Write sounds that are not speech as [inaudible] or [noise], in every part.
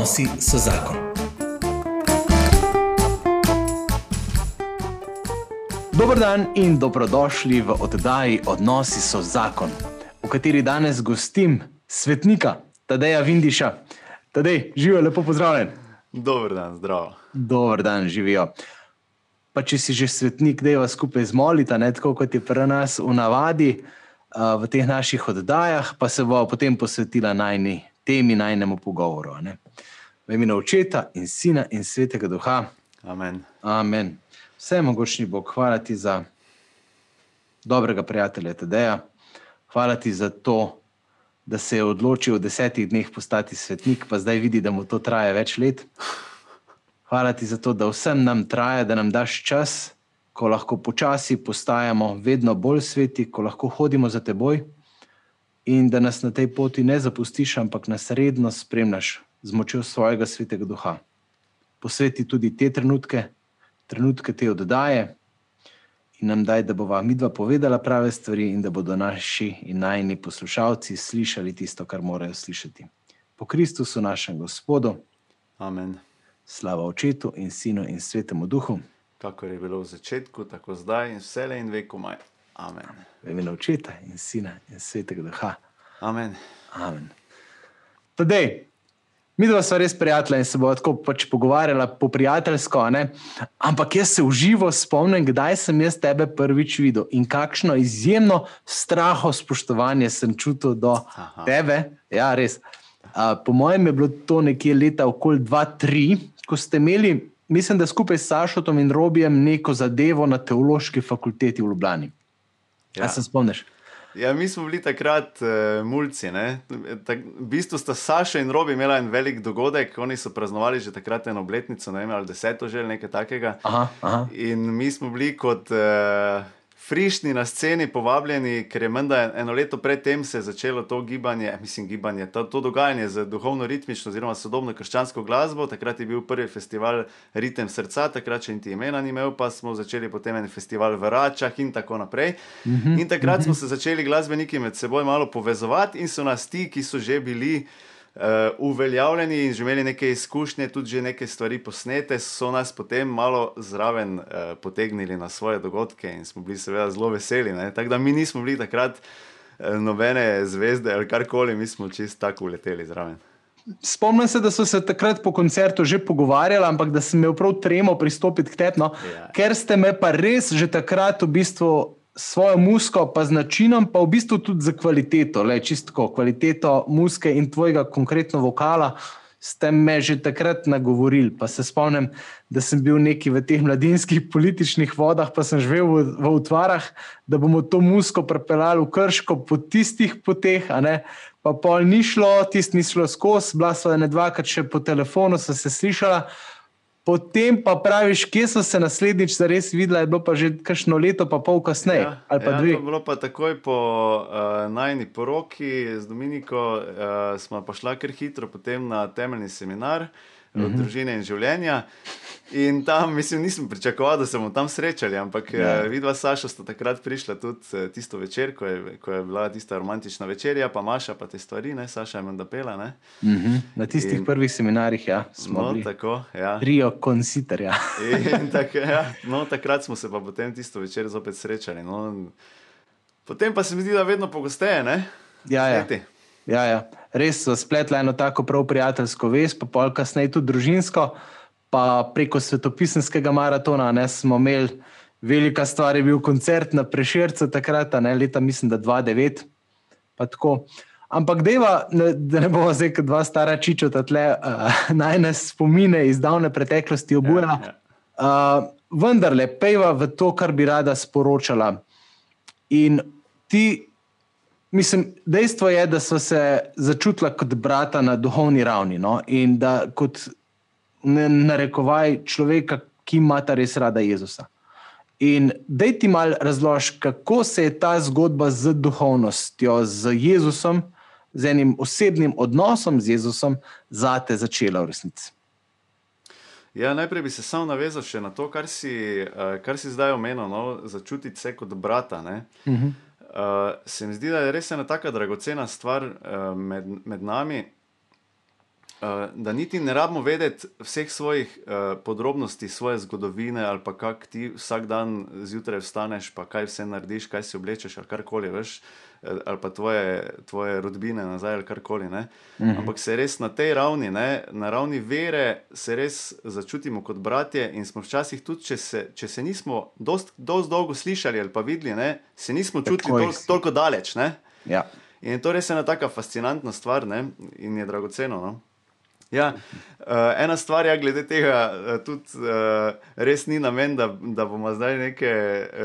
Odnosi so zakon. Dobro dan in dobrodošli v oddaji Odnosi so zakon, v kateri danes gostim svetnika Tadeja Vindiša. Tadej, živijo, lepo pozdravljen. Dober dan, zdravo. Dober dan, živijo. Pa če si že svetnik, da je vas skupaj zmolita, ne tako kot je pri nas v navadi uh, v teh naših oddajah, pa se bo potem posvetila najni temi, najnemu pogovoru. Ne? V imenu očeta in sina in svetega duha. Amen. Amen. Vse mogočni Bog, hvala ti za dobrega prijatelja Tadeja, hvala ti za to, da se je odločil v desetih dneh postati svetnik, pa zdaj vidi, da mu to traja več let. Hvala ti za to, da vsem nam traja, da nam daš čas, ko lahko počasi postajamo vedno bolj sveti, ko lahko hodimo za teboj in da nas na tej poti ne zapustiš, ampak nas redno spremljaš z močjo svojega svetega duha. Posveti tudi te trenutke, trenutke te oddaje in nam daj, da bova midva povedala prave stvari in da bodo naši in najni poslušalci slišali tisto, kar morajo slišati. Po Kristusu, našem Gospodu, Amen. slava Očetu in Sinu in Svetemu Duhu, Kako je bilo v začetku, tako zdaj in vse le in vekomaj. Amen. v imenu Očeta in Sina in Svetega Duha. Amen. Amen. Tadej, mi dva sva res prijatelja in se bova tako pač pogovarjala po prijateljsko, a ne? ampak jaz se v živo spomnim, kdaj sem jaz tebe prvič videl in kakšno izjemno straho spoštovanje sem čutil do Aha. tebe. Ja, res. A, po mojem je bilo to nekje leta okoli 2-3, ko ste imeli, mislim, da skupaj s Sašotom in Robijem neko zadevo na teološki fakulteti v Ljubljani. Ja. Ja. Se spomniš? Ja, mi smo bili takrat uh, mulci. ne. Tak, v bistvu sta Saša in Robi imela en velik dogodek, oni so praznovali že takrat eno obletnico, ne vem, ali deseto že ali nekaj takega. Aha, aha. In mi smo bili kot uh, frišni na sceni povabljeni, ker je menda eno leto predtem se je začelo to gibanje, mislim, gibanje, to, to dogajanje z duhovno-ritmično oziroma sodobno krščansko glasbo. Takrat je bil prvi festival Ritem srca, takrat še niti imena ni imel, pa smo začeli potem en festival v Račah in tako naprej. In takrat smo se začeli glasbeniki med seboj malo povezovati in so nas ti, ki so že bili. Uh, uveljavljeni in že imeli neke izkušnje, tudi že neke stvari posnete, so nas potem malo zraven uh, potegnili na svoje dogodke in smo bili seveda zelo veseli. ne. Tako da mi nismo bili takrat uh, nobene zvezde ali karkoli, mi smo čist tako uleteli zraven. Spomnim se, da so se takrat po koncertu že pogovarjali, ampak da sem imel prav tremo pristopiti k tebi, no, Ja. ker ste me pa res že takrat v bistvu svojo musko, pa z načinom, pa v bistvu tudi za kvaliteto, le čistko, kvaliteto muske in tvojega konkretno vokala. Ste me že takrat nagovorili, pa se spomnim, da sem bil neki v teh mladinskih političnih vodah, pa sem živel v, v utvarah, da bomo to musko prepeljali v krško po tistih poteh, pa pol ni šlo, tisti ni šlo skozi, bila sva ne dvakrat še po telefonu, so se slišala. Potem pa praviš, kje so se naslednjič zares videla, je bilo pa že kakšno leto, pa pol kasneje, ja, ali pa ja, dve. To je bilo pa takoj po uh, najni poroki z Dominiko, uh, smo pa šla kar hitro potem na temeljni seminar uh -huh. družine in življenja. In tam, mislim, nisem pričakoval, da se bomo tam srečali, ampak Ja. ja. uh, vidva s Sašo sta takrat prišla tudi uh, tisto večer, ko je, ko je bila tista romantična večerja, pa Maša pa te stvari, ne, Saša je menda pela. Ne? Uh -huh. Na tistih in... Prvih seminarjih ja, smo No, bili tako, ja. trio konsiterja. In tak, ja, no, takrat smo se pa potem tisto večer zopet srečali. No. Potem pa se mi zdi, da vedno pogosteje, ne? Ja, ja. Sveti. Ja, ja. Res so spletla eno tako prav prijateljsko vez, pa pol kasneje tudi družinsko, pa preko svetopisanskega maratona ne, smo imeli velika stvar, je bil koncert na Prešercu takrat, ne leta, mislim, da 2009. pa tako. Ampak deva, ne, da ne bomo zdaj kot dva stara čičota tle, uh, naj nas spomine iz davne preteklosti obuja. Ja, ja. Uh, vendarle, pejva v to, kar bi rada sporočala. In ti, mislim, dejstvo je, da smo se začutila kot brata na duhovni ravni. No? In da kot narekovaj človeka, ki ima ta res rada Jezusa. In dej ti mal razlož, kako se je ta zgodba z duhovnostjo, z Jezusom, z enim osebnim odnosom z Jezusom, zate začela v resnici. Ja, najprej bi se samo navezal še na to, kar si, uh, kar si zdaj omenil, no, začutiti se kot brata. ne. Uh -huh. Uh, se mi zdi, da je res ena tako dragocena stvar uh, med, med nami, da niti ne rabimo vedeti vseh svojih uh, podrobnosti, svoje zgodovine, ali pa kako ti vsak dan zjutraj vstaneš, pa kaj vse narediš, kaj si oblečeš, ali karkoli, veš, ali pa tvoje, tvoje rodbine nazaj, ali karkoli. Uh -huh. Ampak se res na tej ravni, ne, na ravni vere, se res začutimo kot bratje in smo včasih tudi, če se, če se nismo dost, dost dolgo slišali ali pa videli, ne, se nismo čutili tol, toliko daleč. Ja. In to je res ena taka fascinantna stvar ne, in je dragoceno. No. Ja, uh, ena stvar je, glede tega, uh, tudi uh, res ni namen, da, da bomo zdaj neke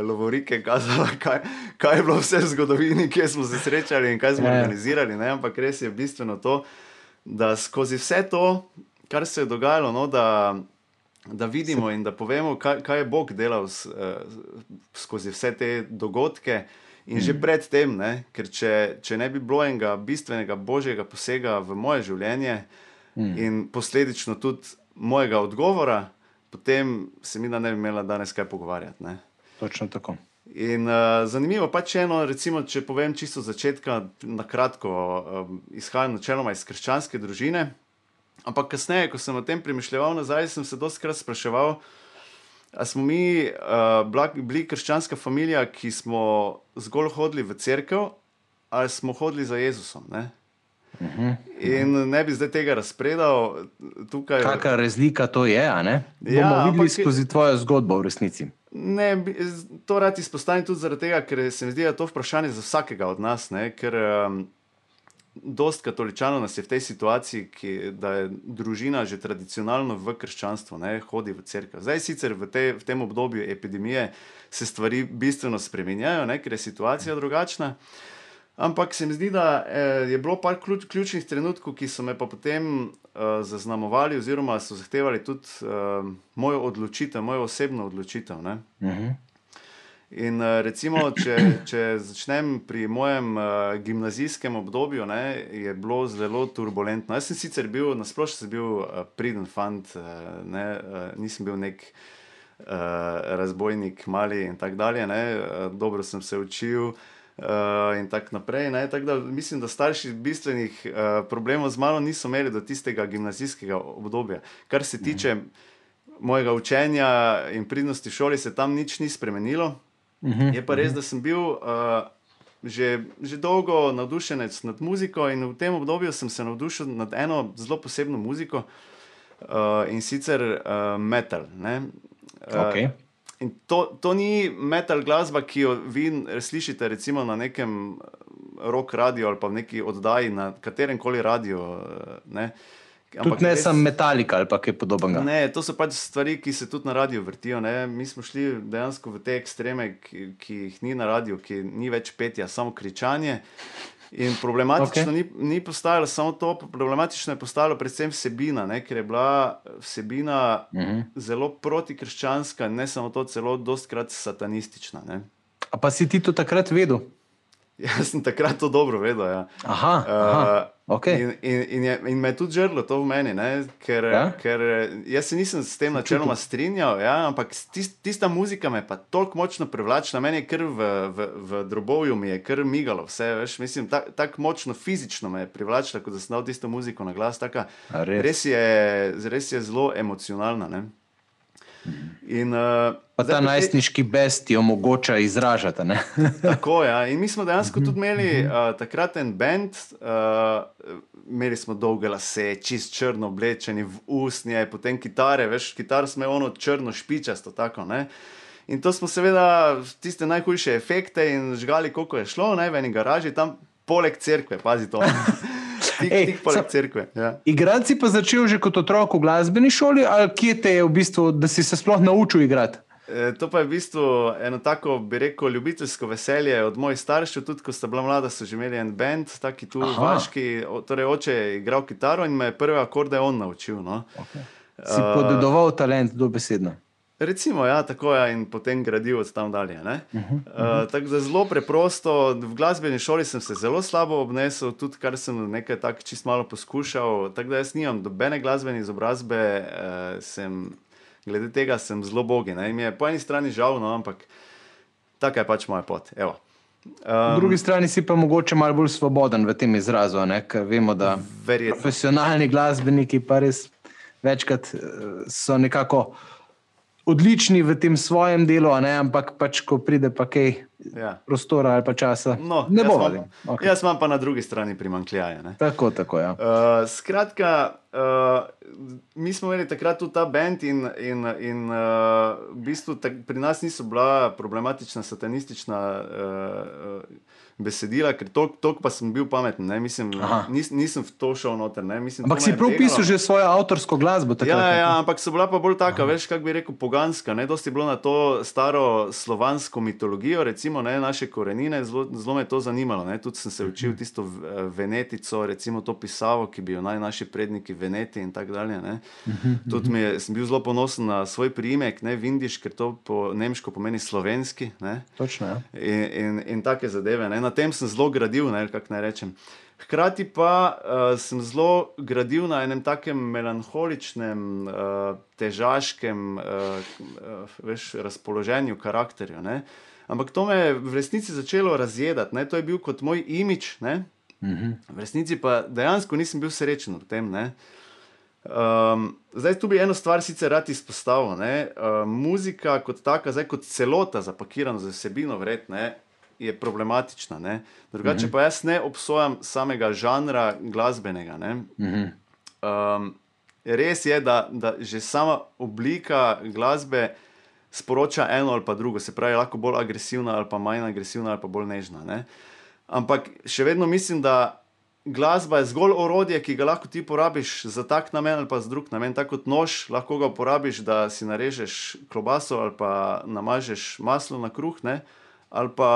lovorike kazali, [laughs] kaj, kaj je bilo vse v zgodovini, kje smo se srečali in kaj smo ja. organizirali. Ne? Ampak res je bistveno to, da skozi vse to, kar se je dogajalo, no, da, da vidimo in da povemo, kaj, kaj je Bog delal s, uh, skozi vse te dogodke. In že predtem, ker če, če ne bi bilo enega bistvenega božjega posega v moje življenje, uh, mm. in posledično tudi mojega odgovora, potem se mi da ne bi imela danes kaj pogovarjati. Ne? Točno tako. In uh, zanimivo pa če eno, recimo, če povem čisto od začetka, na kratko, uh, izhajam načeloma iz krščanske družine. Ampak kasneje, ko sem o tem premišljal nazaj, sem se dostakrat spraševal, ali smo mi uh, bili krščanska družina, ki smo zgolj hodili v cerkev, ali smo hodili za Jezusom. Ne? In ne bi zdaj tega razpredal. Tukaj... Kakšna razlika to je? Ja, bomo videli skozi tvojo zgodbo v resnici. Ne, to rad izpostavim tudi zaradi tega, ker se mi zdi, da je to vprašanje za vsakega od nas. Ne? Ker um, dost katoličanov nas je v tej situaciji, ki, da je družina že tradicionalno v krščanstvu, ne? hodi v crkvo. Zdaj, sicer v, te, v tem obdobju epidemije se stvari bistveno spremenjajo, ne? ker je situacija drugačna. Ampak se mi zdi, da eh, je bilo par ključ, ključnih trenutkov, ki so me pa potem uh, zaznamovali, oziroma so zahtevali tudi uh, mojo odločitev, mojo osebno odločitev. Uh mhm. -huh. In uh, recimo, če, če začnem pri mojem uh, gimnazijskem obdobju, ne, je bilo zelo turbulentno. Jaz sem sicer bil, nasplošno, bil uh, priden fant, uh, ne, uh, nisem bil nek. Uh, razbojnik, mali in tako dalje. Uh, dobro sem se učil, uh, uh, in tako naprej. Tak da, mislim, da starši bistvenih uh, problemov z mano niso imeli do tistega gimnazijskega obdobja. Kar se tiče mhm. mojega učenja in pridnosti šoli, se tam nič ni spremenilo. Mhm. Je pa res, mhm. da sem bil. Uh, Že, že dolgo navdušenec nad muziko, in v tem obdobju sem se navdušil nad eno zelo posebno muziko, uh, in sicer uh, metal. Uh, okay. In to, to ni metal glasba, ki jo vi slišite recimo na nekem eh, rock radiju ali pa v neki oddaji na katerem koli radiju. Eh, ne. Ampak tudi ne res, samo metalika ali kaj podobnega. Ne, to so pač stvari, ki se tudi na radiju vrtijo. Ne. Mi smo šli dejansko v te ekstreme, ki, ki jih ni na radiju, ki ni več petja, samo kričanje. In problematično okay. ni, ni postajalo samo to, problematično je postajalo predvsem vsebina, ne, ker je bila vsebina mhm. -huh. zelo protikrščanska, ne samo to, celo dostkrat satanistična. Ne. A pa si ti to takrat vedel? Jaz sem takrat to dobro vedel. Ja. Aha, aha, uh, okay. in, in, in, je, in me je tudi žrlo to v meni, ker, ja? ker jaz se nisem s tem načeloma strinjal, ja, ampak tist, tista muzika me pa toliko močno privlačila, meni je kar v, v, v drobovju mi je kar migalo, vse, veš, mislim, tako tak močno fizično me je privlačila, kot da sem dal tisto muziko na glas. Taka, res? Res, je, res je zelo emocionalna. Ne? In, uh, pa ta najstniški bes ti omogoča izražati. [laughs] tako je. Ja. In mi smo dejansko tudi imeli uh, takrat en bend, uh, imeli smo dolge lase, čist črno oblečeni v usnje, potem kitare, veš, kitar smo ono črno špičasto. Tako, in to smo seveda tiste najhujše efekte in žgali, koliko je šlo, ne, v eni garaži, tam poleg cerkve, pazi to. [laughs] tik, Ej, tik poleg cerkve. Ja. Igranci pa začel že kot otrok v glasbeni šoli, ali kje te je v bistvu, da si se sploh naučil igrati? E, to pa je v bistvu eno tako, bi rekel, ljubiteljsko veselje od mojih staršev. Tudi ko sta bila mlada, so že imeli en bend, taki tu vaški. Torej, oče je igral kitaro in me je prve akorde on naučil. No. Okay. Si uh, podedoval talent do besedna. Recimo, ja, tako je, in potem gradil od tam dalje. Uh -huh, uh -huh. uh, tako da zelo preprosto, v glasbeni šoli sem se zelo slabo obnesel, tudi kar sem nekaj tako čist malo poskušal. Tako da jaz nimam dobene glasbene izobrazbe, uh, sem, glede tega sem zelo bogi. Ne? Mi je po eni strani žal, no, ampak taka je pač moja pot. Evo. Po drugi strani si pa mogoče malo bolj svoboden v tem izrazu, ne? ker vemo, da Verjetno. profesionalni glasbeniki pa res večkrat eh, so nekako odlični v tem svojem delu, ne? ampak pač, ko pride pa kaj Ja. prostora ali pa časa, No, ne jaz bo imam- valim. Okay. Jaz imam pa na drugi strani primankljaje. ne. Tako, tako, ja. Uh, skratka, uh, mi smo imeli takrat tudi ta bend, in, in, in uh, v bistvu tak, pri nas niso bila problematična, satanistična uh, uh, besedila, ker tok pa sem bil pameten, ne? mislim, Aha. nis, nisem v to šel noter. ne, Mislim, Ampak si me je prav begalo. pisal že svojo avtorsko glasbo. Takrat, Ja, ne? ja, ampak so bila pa bolj taka, veš, kako bi rekel, poganska. Ne? Dosti je bilo na to staro slovansko mitologijo, recimo ne, naše korenine, zelo, zelo me to zanimalo. Ne? Tudi sem se učil tisto venetico, recimo to pisavo, ki bi jo naj naši predniki veneti in tako dalje. ne. Tudi mi je, sem bil zelo ponosen na svoj priimek, ne Vindiš, ker to po nemško pomeni slovenski. Ne? Točno, ja. in, in, in take zadeve. Ne. Na tem sem zelo gradil, ne, kako naj rečem. Hkrati pa uh, sem zelo gradil na enem takem melanholičnem, uh, težaškem uh, veš, razpoloženju, karakterju. Ne. Ampak to me je v resnici začelo razjedati. Ne. To je bil kot moj imič, ne. v resnici pa dejansko nisem bil srečen v tem. Ne. Um, zdaj, tu bi eno stvar sicer rad izpostavil. Ne? Uh, muzika kot taka, zdaj kot celota, zapakirana z vsebino, vredno je problematična. Ne? Drugače pa jaz ne obsojam samega žanra glasbenega. Ne? Um, res je, da, da že sama oblika glasbe sporoča eno ali pa drugo, se pravi, lahko bolj agresivna ali pa manj agresivna ali pa bolj nežna. Ne? Ampak še vedno mislim, da glasba je zgolj orodje, ki ga lahko ti porabiš za tak namen ali pa za drug namen. Tako kot nož, lahko ga uporabiš, da si narežeš klobaso ali pa namažeš maslo na kruh, ne? Ali pa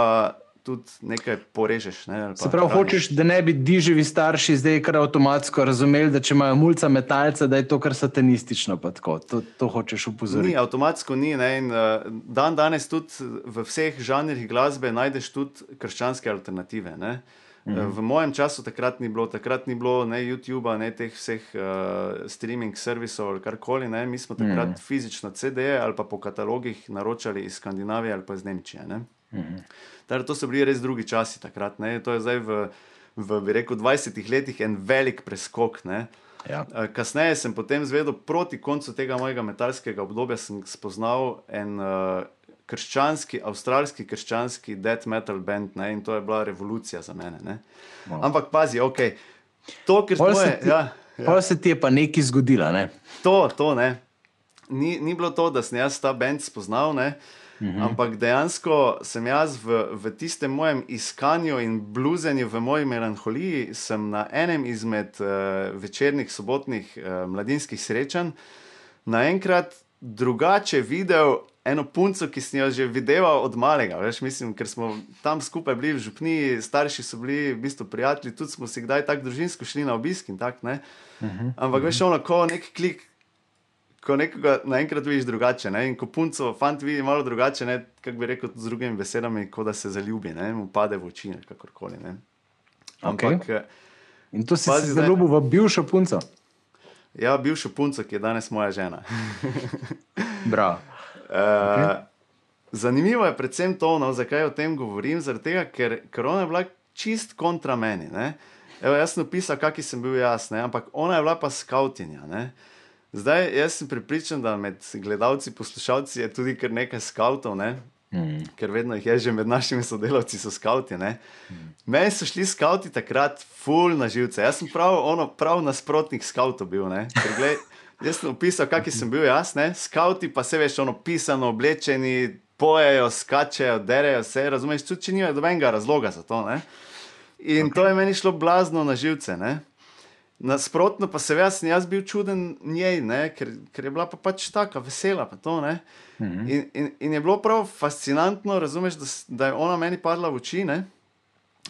tudi nekaj porežeš. Ne? Se pravi, hraniš. hočeš, da ne bi diživi starši zdaj kar avtomatsko razumeli, da če imajo mulca metalca, da je to kar satanistično. To, to hočeš Ni, upozoriti. avtomatsko ni. Ne? In, uh, dan danes tudi v vseh žanrih glasbe najdeš tudi krščanske alternative. Ne? Mhm. V mojem času takrat ni bilo, takrat ni bilo ne YouTuba, ne teh vseh uh, streaming servisov ali karkoli. Ne? Mi smo takrat mhm. fizično CD-je ali pa po katalogih naročali iz Skandinavije ali pa iz Nemčije. Ne? Mhm. Torej, to so bili res drugi časi takrat. Ne? To je zdaj v, v bi rekel, 20 letih en velik preskok. Ne? Ja. Eh, Kasneje sem potem zvedel, proti koncu tega mojega metalskega obdobja, sem spoznal en uh, krščanski, avstralski krščanski death metal band ne, in to je bila revolucija za mene. Ne. Wow. Ampak pazi, ok. To, Pol smo se ti- ja, Pol se ti je pa nekaj zgodilo. Ne? to, to ne. Ni, ni bilo to, da sem jaz ta bend spoznal, ne. Mhm. Ampak dejansko sem jaz v, v tistem mojem iskanju in bluzenju, v moji melanholiji, sem na enem izmed uh, večernih sobotnih uh, mladinskih srečanj naenkrat drugače videl eno punco, ki sem jo že videl od malega. Veš, mislim, ker smo tam skupaj bili v župniji, starši so bili v bistvu prijatelji, tudi smo si kdaj tako družinsko šli na obisk in tako. ne. Ampak veš, ono, ko nek klik. Ko nekoga naenkrat vidiš drugače, ne? in ko punco, fant vidi malo drugače, kako bi rekel z drugimi besedami, kot da se zaljubi, ne? mu pade v oči, kakorkoli. Ne? Ampak, okay. In to si Pazi zaljubil v bivšo punco. ja, bivšo punco, ki je danes moja žena. [laughs] Bravo. Uh, zanimivo je predvsem to, no, zakaj o tem govorim. Tega, ker, ker ona je bila čist kontra meni. ne. Evo, jaz sem opisal, kakšen sem bil jaz, ne, ampak ona je bila pa skautinja. Ne. Zdaj, jaz sem pripričan, da med gledalci, poslušalci je tudi kar nekaj skautov, ne. Mm. ker vedno jih je že med našimi sodelavci, so skauti. Mm. Meni so šli skauti takrat ful na živce. Jaz sem prav, ono, prav nasprotnik skautov bil. ne. Ker, glej, jaz sem opisal, kakšen sem bil jaz. Ne? Skauti pa se veš, ono pisano, oblečeni, pojejo, skačejo, derejo se, razumeš, tudi če nimajo dobenega razloga za to. Ne? In okay. to je meni šlo blazno na živce. Ne? Nasprotno pa se jaz, sem jaz bil čuden njej, ne? ker, ker je bila pa pač taka vesela. Pa to, ne? in, in, in je bilo prav fascinantno, razumeš, da, da je ona meni padla v oči, ne?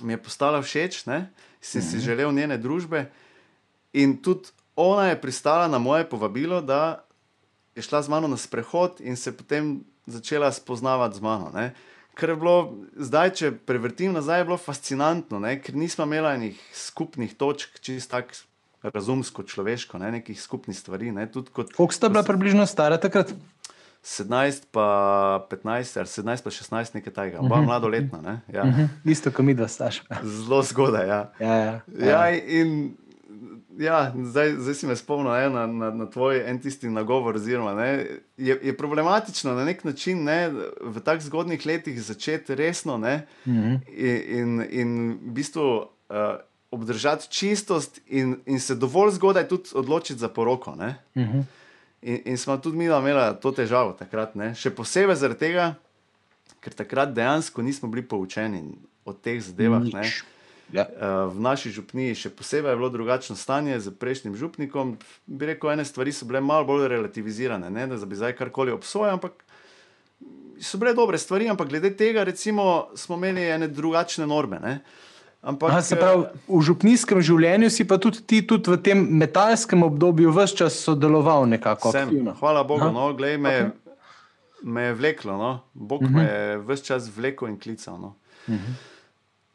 mi je postala všeč, ne? sem si želel njene družbe. In tudi ona je pristala na moje povabilo, da je šla z mano na sprehod in se potem začela spoznavati z mano. Ne? Ker je bilo, zdaj, če prevrtim nazaj, je bilo fascinantno, ne? ker nismo imeli enih skupnih točk, čist tako razumsko, človeško, ne? nekih skupnih stvari. Ne? Kot Koliko sta bila približno stara takrat? 17, pa 15, ali 17, pa 16, nekaj takega, oba mladoletna. Ne? Ja. Mhm. Isto, kot mi, da staš. Zelo zgodaj. Ja. Ja, ja. Ja, in ja, zdaj, zdaj si me spomnil ne, na, na, na tvoj en tisti nagovor. Oziroma, ne, je, je problematično na nek način ne, v tako zgodnih letih začeti resno ne, Mhm. in, in, in v bistvu uh, obdržati čistost, in, in se dovolj zgodaj tudi odločiti za poroko. Ne. Mhm. In, in smo tudi mi imeli to težavo takrat. Ne. Še posebej zaradi tega, ker takrat dejansko nismo bili poučeni o teh zadevah. Ja. Eh, V naši župniji še posebej je bilo drugačno stanje z prejšnjim župnikom. Bi rekel, ene stvari so bile malo bolj relativizirane, ne da bi zdaj karkoli obsojal, ampak so bile dobre stvari, ampak glede tega, recimo, smo imeli ene drugačne norme. Ne? Ampak, Aha, se pravi, v župnijskem življenju si pa tudi ti tudi v tem metalskem obdobju vse čas sodeloval nekako Sem, aktivno. hvala Bogu, Aha. no, glej, me, okay. me je vleklo, no. Bog uh -huh. me je vse čas vlekel in klical. No, uh -huh.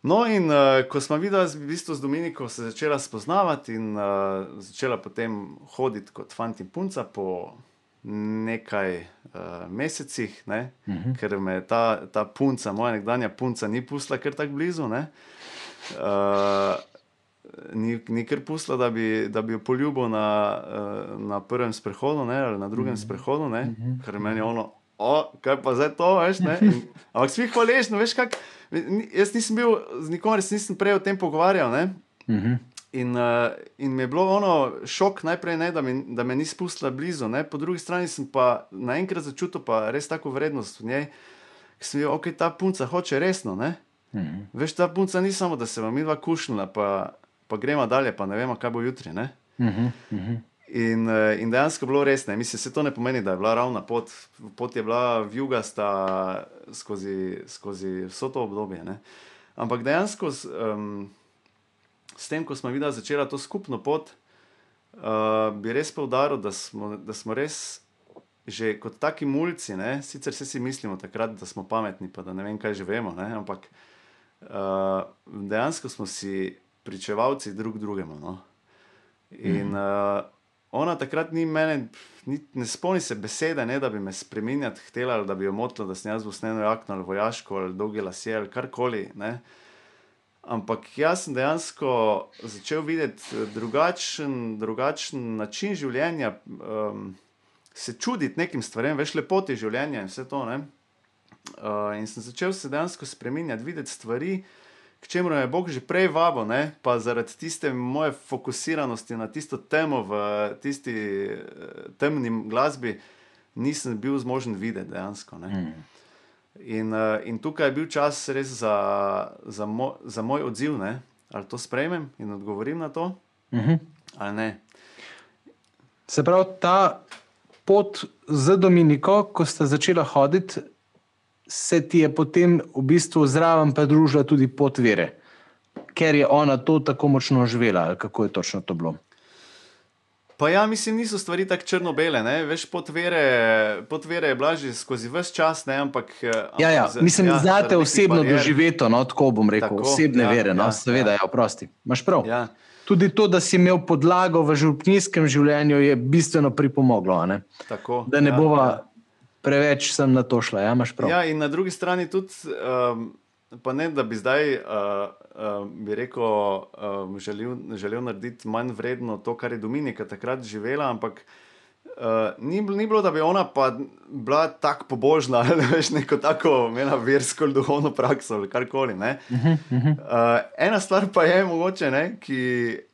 no in uh, ko smo videli, v bistvu z Dominikom se začela spoznavati in uh, začela potem hoditi kot fant in punca po nekaj uh, mesecih, ne, uh -huh. ker me ta, ta punca, moja nekdanja punca, ni pusla kar tako blizu. Ne, uh, ni, ni kar pusla, da bi, da bi jo poljubil na, eh, na prvem sprehodu ne, ali na drugem mm -hmm. sprehodu, ne, mm -hmm. ker meni je ono, o, kaj pa zdaj to, veš. Ne, in, ampak svi hvaležni, veš, kak. Jaz nisem bil z nikomer, se nisem prej o tem pogovarjal. Ne, Mhm. In, uh, in mi je bilo ono šok, najprej, ne, da, mi, da me ni spustila blizu, ne. po drugi strani sem pa naenkrat začutil pa res tako vrednost v njej, ki sem videl, ok, ta punca hoče resno. Ne. Mhm. Veš, ta punca ni samo, da se vam dva kušnila, pa, pa gremo dalje, pa ne vemo, kaj bo jutri. Ne? Mhm. Mhm. In, eh, in dejansko je bilo res, ne. Mislim, se to ne pomeni, da je bila ravna pot. Pot je bila vjugasta skozi, skozi vso to obdobje. Ne. Ampak dejansko s, um, s tem, ko smo videli začela to skupno pot, uh, bi res poudaril, da smo, da smo res. Že kot taki mulci, ne, sicer vsi si mislimo takrat, da smo pametni, pa da ne vem, kaj že vemo, ne, ampak uh, dejansko smo si pričevalci drug drugemu. No. In uh, ona takrat ni mene, ni, ne spomni se besede, ne, da bi me spremenjati htela, ali da bi jo motila, da sem jaz usnjeno jakno ali vojaško ali dolge lasje ali karkoli. Ne. Ampak jaz sem dejansko začel videti eh, drugačen, drugačen način življenja, um, se čuditi nekim stvarem, veš lepoti življenja in vse to. Ne. Uh, in sem začel se dejansko spremenjati, videti stvari, k čemu me je Bog že prej vabil, ne? pa zaradi tiste moje fokusiranosti na tisto temo v tisti eh, temni glasbi, nisem bil zmožen videti dejansko. Ne? Mhm. In, uh, in tukaj je bil čas res za, za, mo, za moj odziv, ne? ali to sprejmem in odgovorim na to, Mhm. ali ne. Se pravi, ta pot z Dominiko, ko sta začela hoditi, se ti je potem v bistvu zraven pridružila tudi pot vere, ker je ona to tako močno živela, kako je točno to bilo. Pa ja, mislim, niso stvari tako črno-bele. Veš, pot vere, pot vere je bila že skozi vse čas, ne, ampak. eh, Ja, ja, za- mislim, ja, nekih osebno barier. doživeto, no, tako bom rekel, Tako, osebne ja, vere, no, ja, seveda, ja. ja, oprosti. Imaš prav. Ja, Tudi to, da si imel podlago v župnijskem življenju, je bistveno pripomoglo, tako, da ne ja, bova ja. Preveč sem na to šla. Ja, imaš prav. Ja, in na drugi strani tudi, um, pa ne da bi zdaj, uh, uh, bi rekel, um, želel, želel narediti manj vredno to, kar je Dominika takrat živela, ampak uh, ni, ni bilo, da bi ona pa bila tako pobožna, ali [laughs] veš, neko tako imela versko ali duhovno prakso ali karkoli. ne. Uh, ena stvar pa je mogoče, ne, ki,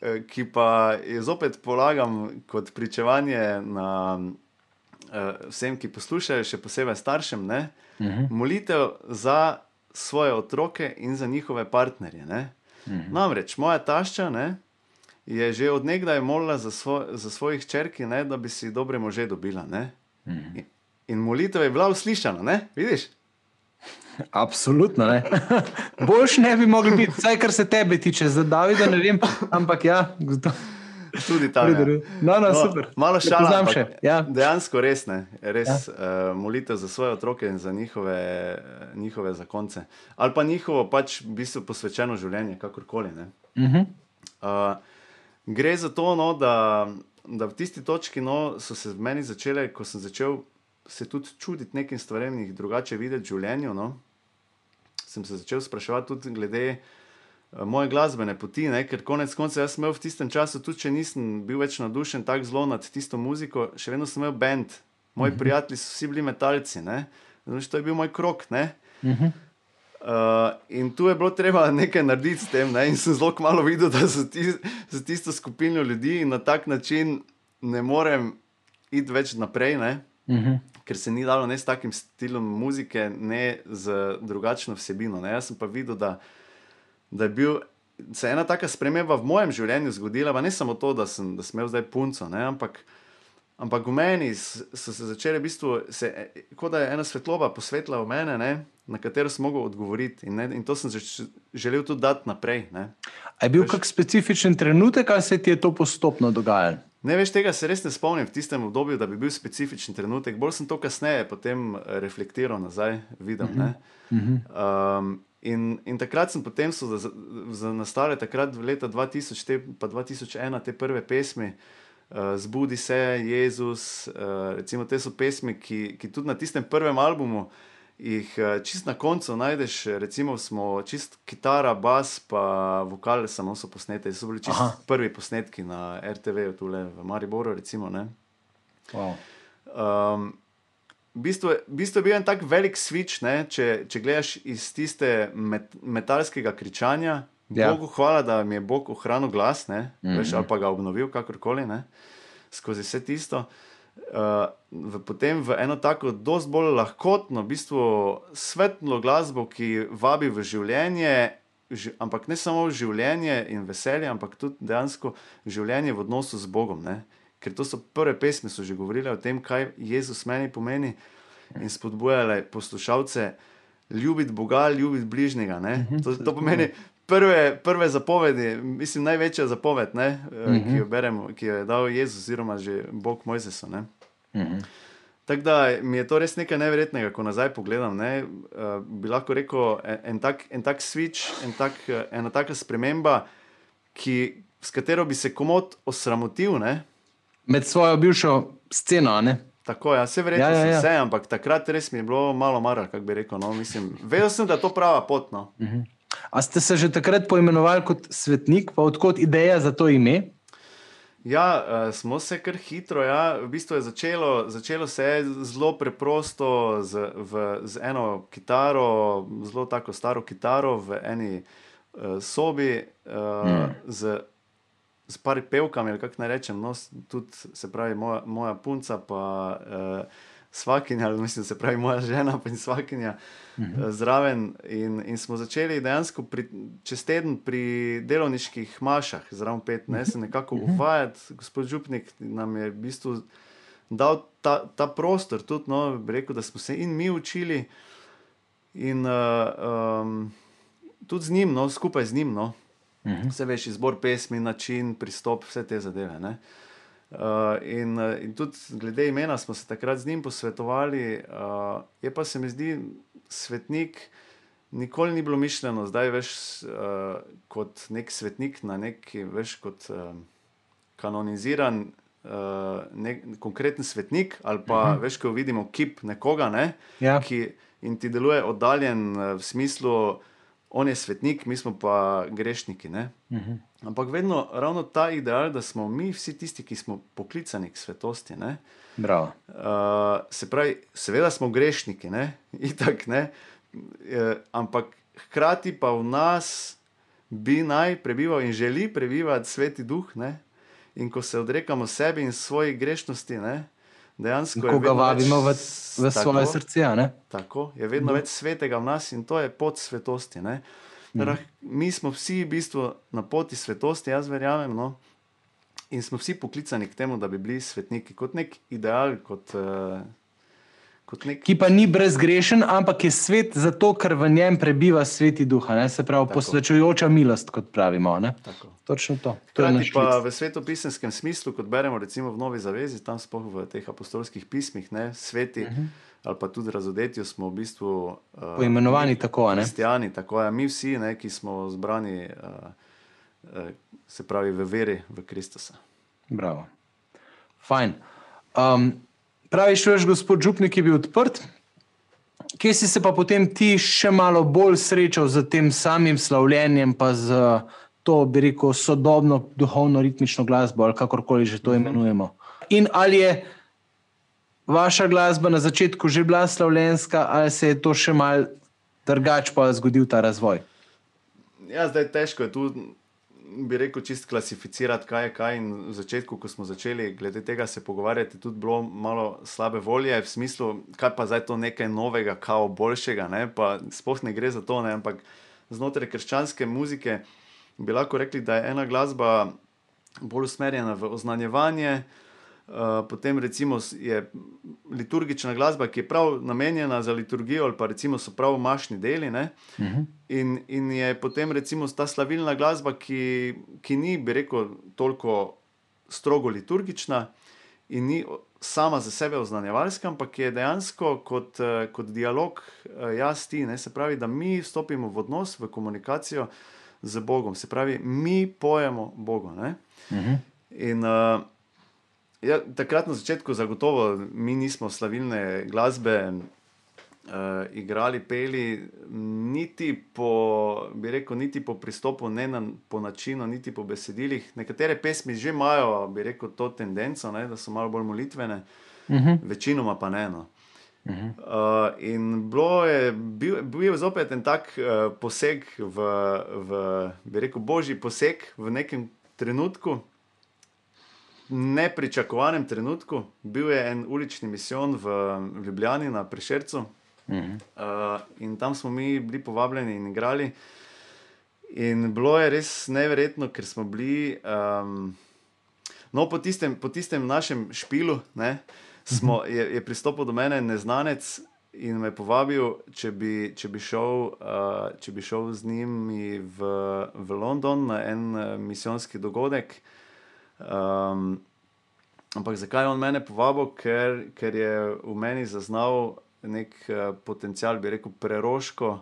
eh, ki pa je zopet polagam kot pričevanje na uh, vsem, ki poslušajo, še posebej staršem, ne, uh -huh. molitev za svoje otroke in za njihove partnerje. Uh -huh. Namreč moja tašča ne, je že odnegdaj molila za, svo, za svojih črki, ne, da bi si dobre može dobila. Ne. Uh -huh. in, in molitev je bila uslišana, ne? vidiš? [laughs] Absolutno ne. [laughs] Boljš ne bi mogli biti, vsaj kar se tebe tiče, za Davida ne vem, ampak ja. kdo- Tudi tam. Ja. No, no, super. Malo šala, ampak še, ja. Dejansko res ne. Res ja. uh, molitev za svoje otroke in za njihove, eh, njihove zakonce. Ali pa njihovo pač v bistvu posvečeno življenje, kakorkoli. ne. Uh -huh. Uh, gre za to, no, da, da v tisti točki no, so se v meni začele, ko sem začel se tudi čuditi nekim stvarem in jih drugače videti v življenju. No. Sem se začel spraševati tudi glede moje glasbene poti, ne, ker konec koncev jaz sem imel v tistem času, tudi če nisem bil več navdušen tako zelo nad tisto muziko, še vedno sem imel bend. Moji mm -hmm. prijatelji so vsi bili metalci, Znaš, to je bil moj krok. Mm -hmm. uh, in tu je bilo treba nekaj narediti s tem. Ne? In sem zelo malo videl, da so ti, za tisto skupino ljudi in na tak način ne morem iti več naprej. Mm -hmm. Ker se ni dalo ne s takim stilom muzike, ne z drugačno vsebino. Ne? Jaz sem pa videl, da, da je bil, se je ena taka sprememba v mojem življenju zgodila, pa ne samo to, da sem, da sem imel zdaj punco, ne? ampak Ampak v meni so se začele, v bistvu, se, kot da je ena svetloba posvetila v mene, ne, na katero sem mogel odgovoriti. In, ne, in to sem želel tudi dati naprej. Ne. A je bil Veš, kak specifičen trenutek, ali se ti je to postopno dogajalo? Ne, veš, tega se res ne spomnim v tistem obdobju, da bi bil specifičen trenutek. Bolj sem to kasneje potem reflektiral nazaj, videl. Uh -huh. uh -huh. um, in, in takrat sem potem so za, za nastale, takrat v leta 2000, te, pa 2001, te prve pesmi uh, Zbudi se, Jezus. Uh, recimo, te so pesmi, ki, ki tudi na tistem prvem albumu, jih uh, čist na koncu najdeš. Recimo, smo čist kitara, bas, pa vokale samo so posnete. So bili čist Aha. prvi posnetki na RTV, tukaj v Mariboru. Recimo, wow. um, V bistvu, v bistvu je bil en tak velik switch, ne, če, če gledaš iz tiste met, metalskega kričanja, Ja. Bogu hvala, da mi je Bog ohranil glas, mm -hmm. veš, ali pa ga obnovil, kakorkoli, ne? skozi vse tisto. Uh, v, potem v eno tako, dosti bolj lahkotno, v bistvu svetlo glasbo, ki vabi v življenje, ž, ampak ne samo v življenje in veselje, ampak tudi dejansko življenje v odnosu z Bogom. Ne? Ker to so prve pesmi, so že govorile o tem, kaj Jezus meni pomeni in spodbujale poslušalce. Ljubiti Boga, ljubiti bližnjega. Mhm. To, to pomeni, prve, prve zapovedi, mislim, največja zapoved, ne, uh eh, -huh. ki, jo beremo, ki jo je dal Jezus, oziroma že Bog Mojzesu. Uh -huh. Tako da mi je to res nekaj nevrjetnega, ko nazaj pogledam. Ne, uh, bi lahko rekel, en, en, tak, en tak switch, en tak, ena taka sprememba, ki, s katero bi se komod osramotil. Ne. Med svojo bivšo sceno. Ne? Tako ja, vse verjetno ja, ja, ja. vse, ampak takrat res mi je bilo malo mara, kako bi rekel. No, mislim, vedel sem, da je to prava pot. No. Uh -huh. A ste se že takrat poimenovali kot svetnik, pa odkot ideja za to ime? Ja, uh, smo se kar hitro. Ja. V bistvu je začelo, začelo se je zelo preprosto z, v, z eno kitaro, zelo tako staro kitaro v eni uh, sobi, uh, hmm. z, z pari pevkami, kako naj rečem. No, tudi se pravi, moja, moja punca, pa uh, svakinja, mislim, se pravi, moja žena, pa in svakinja. Uh, -hmm. zraven. In, in smo začeli dejansko pri, čez teden pri delovniških mašah, zraven pet, ne se nekako mhm. uvajati. Gospod Župnik nam je v bistvu dal ta, ta prostor, tudi no, rekel, da smo se in mi učili, in uh, um, tudi z njim, no, skupaj z njim. No. Uh -huh. Vse veš, izbor pesmi, način, pristop, vse te zadeve. Uh, in, in tudi glede imena smo se takrat z njim posvetovali. Uh, je pa se mi zdi, svetnik nikoli ni bilo mišljeno, zdaj veš uh, kot nek svetnik, na neki veš kot uh, kanoniziran. Uh, nek, konkreten svetnik, ali pa uh mhm. -huh. veš, ko vidimo kip nekoga, ne, ja. ki ti deluje oddaljen v smislu, on je svetnik, mi smo pa grešniki. Uh mhm. -huh. Ampak vedno ravno ta ideal, da smo mi vsi tisti, ki smo poklicani k svetosti. Uh, Uh, se pravi, seveda smo grešniki, ne? [laughs] Itak, ne? E, ampak hkrati pa v nas bi naj prebival in želi prebivati sveti duh. Ne? In ko se odrekamo sebi in svoji grešnosti, ne? Dejansko ko ga vabimo v, v svoje tako, srce. Tako je vedno več svetega v nas in to je pot svetosti. Mhm. Mi smo vsi v bistvu na poti svetosti, jaz verjamem. No? In smo vsi poklicani k temu, da bi bili svetniki, kot nek ideal. Kot, uh, nek... Ki pa ni brezgrešen, ampak je svet zato, ker v njem prebiva sveti duh, ne? se pravi, Tako. posvečujoča milost, kot pravimo. Točno to. to pa v svetopisenskem smislu, kot beremo recimo v Novi Zavezi, tam spoh v teh apostolskih pismih, ne? sveti. Uh mhm. -huh. Ali pa tudi razodetju smo v bistvu uh, poimenovani tako, ne? Kristijani, tako je. Mi vsi, ne, ki smo zbrani. Uh, Eh, se pravi, v veri v Kristusa. Bravo. Fajn. Um, praviš, veš, gospod Župnik je bil odprt. Kje si se pa potem ti še malo bolj srečal z tem samim slavljenjem, pa z to, bi rekel, sodobno duhovno ritmično glasbo, ali kakorkoli že to imenujemo. In ali je vaša glasba na začetku že bila slavljenska, ali se je to še mal drugače pa zgodil ta razvoj? Ja, zdaj težko je tu, bi rekel, čist klasificirati, kaj je kaj. In v začetku, ko smo začeli glede tega se pogovarjati, je tudi bilo malo slabe volje, v smislu, kaj pa zdaj to nekaj novega, kao boljšega. Ne? Pa sploh ne gre za to, ne? ampak znotraj krščanske muzike bi lahko rekli, da je ena glasba bolj usmerjena v oznanjevanje. Uh, potem recimo je liturgična glasba, ki je prav namenjena za liturgijo, ali pa recimo so prav mašni deli. Uh Mhm. -huh. in, in je potem recimo ta slavilna glasba, ki, ki ni, bi rekel, toliko strogo liturgična in ni sama za sebe oznanjevalska, ampak je dejansko kot, kot dialog, jaz ti, ne? se pravi, da mi stopimo v odnos, v komunikacijo z Bogom, se pravi, mi pojemo Bogu. Uh Mhm. -huh. In uh, ja, takrat na začetku, zagotovo, mi nismo slavilne glasbe. Uh, igrali, peli, niti po, bi rekel, niti po pristopu, ne na, po načinu, niti po besedilih. Nekatere pesmi že imajo, bi rekel, to tendenco, ne, da so malo bolj molitvene, uh -huh. večinoma pa ne. No. Uh -huh. uh, in je, bil, bil je zopet en tak uh, poseg, v, v, bi rekel, božji poseg v nekem trenutku, nepričakovanem trenutku. Bil je en ulični misijon v, Ljubljani na Prešercu. Uh -huh. uh, in tam smo mi bili povabljeni in igrali. In bilo je res neverjetno, ker smo bili. Um, no, po tistem, po tistem našem špilu ne, smo, je, je pristopil do mene neznanec in me povabil, če bi, če bi, šel, uh, če bi šel z njimi v, v London na en uh, misijonski dogodek. Um, ampak zakaj je on mene povabil? Ker, ker je v meni zaznal nek uh, potencial, bi rekel, preroško,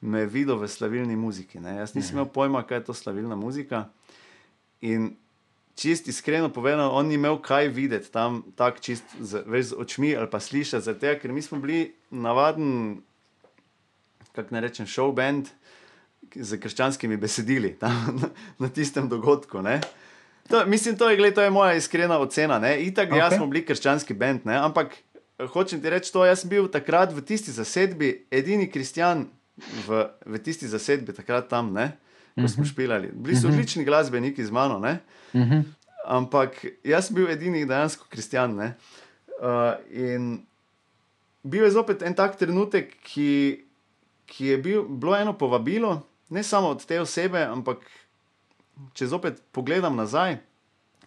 me videl v slavilni muziki. Ne? Jaz nisem imel pojma, kaj je to slavilna muzika. In čist iskreno povedano, on ni imel kaj videti tam, tako čist z, veš, z očmi ali pa slišati, zato ker mi smo bili navaden, kako ne rečem, show band z krščanskimi besedili [laughs] tam na, na tistem dogodku. Ne? To, mislim, to je, gled, to je moja iskrena ocena. Itak, okay. jaz smo bili krščanski bend, ne? ampak hočem ti reči to, jaz sem bil takrat v tisti zasedbi, edini kristjan v, v tisti zasedbi, takrat tam, ne? ko smo špilali. Bili so odlični glasbeniki z mano, ne? -huh. ampak jaz sem bil edini dejansko kristjan. Uh, in bil je zopet en tak trenutek, ki, ki je bil, bilo eno povabilo, ne samo od te osebe, ampak če zopet pogledam nazaj,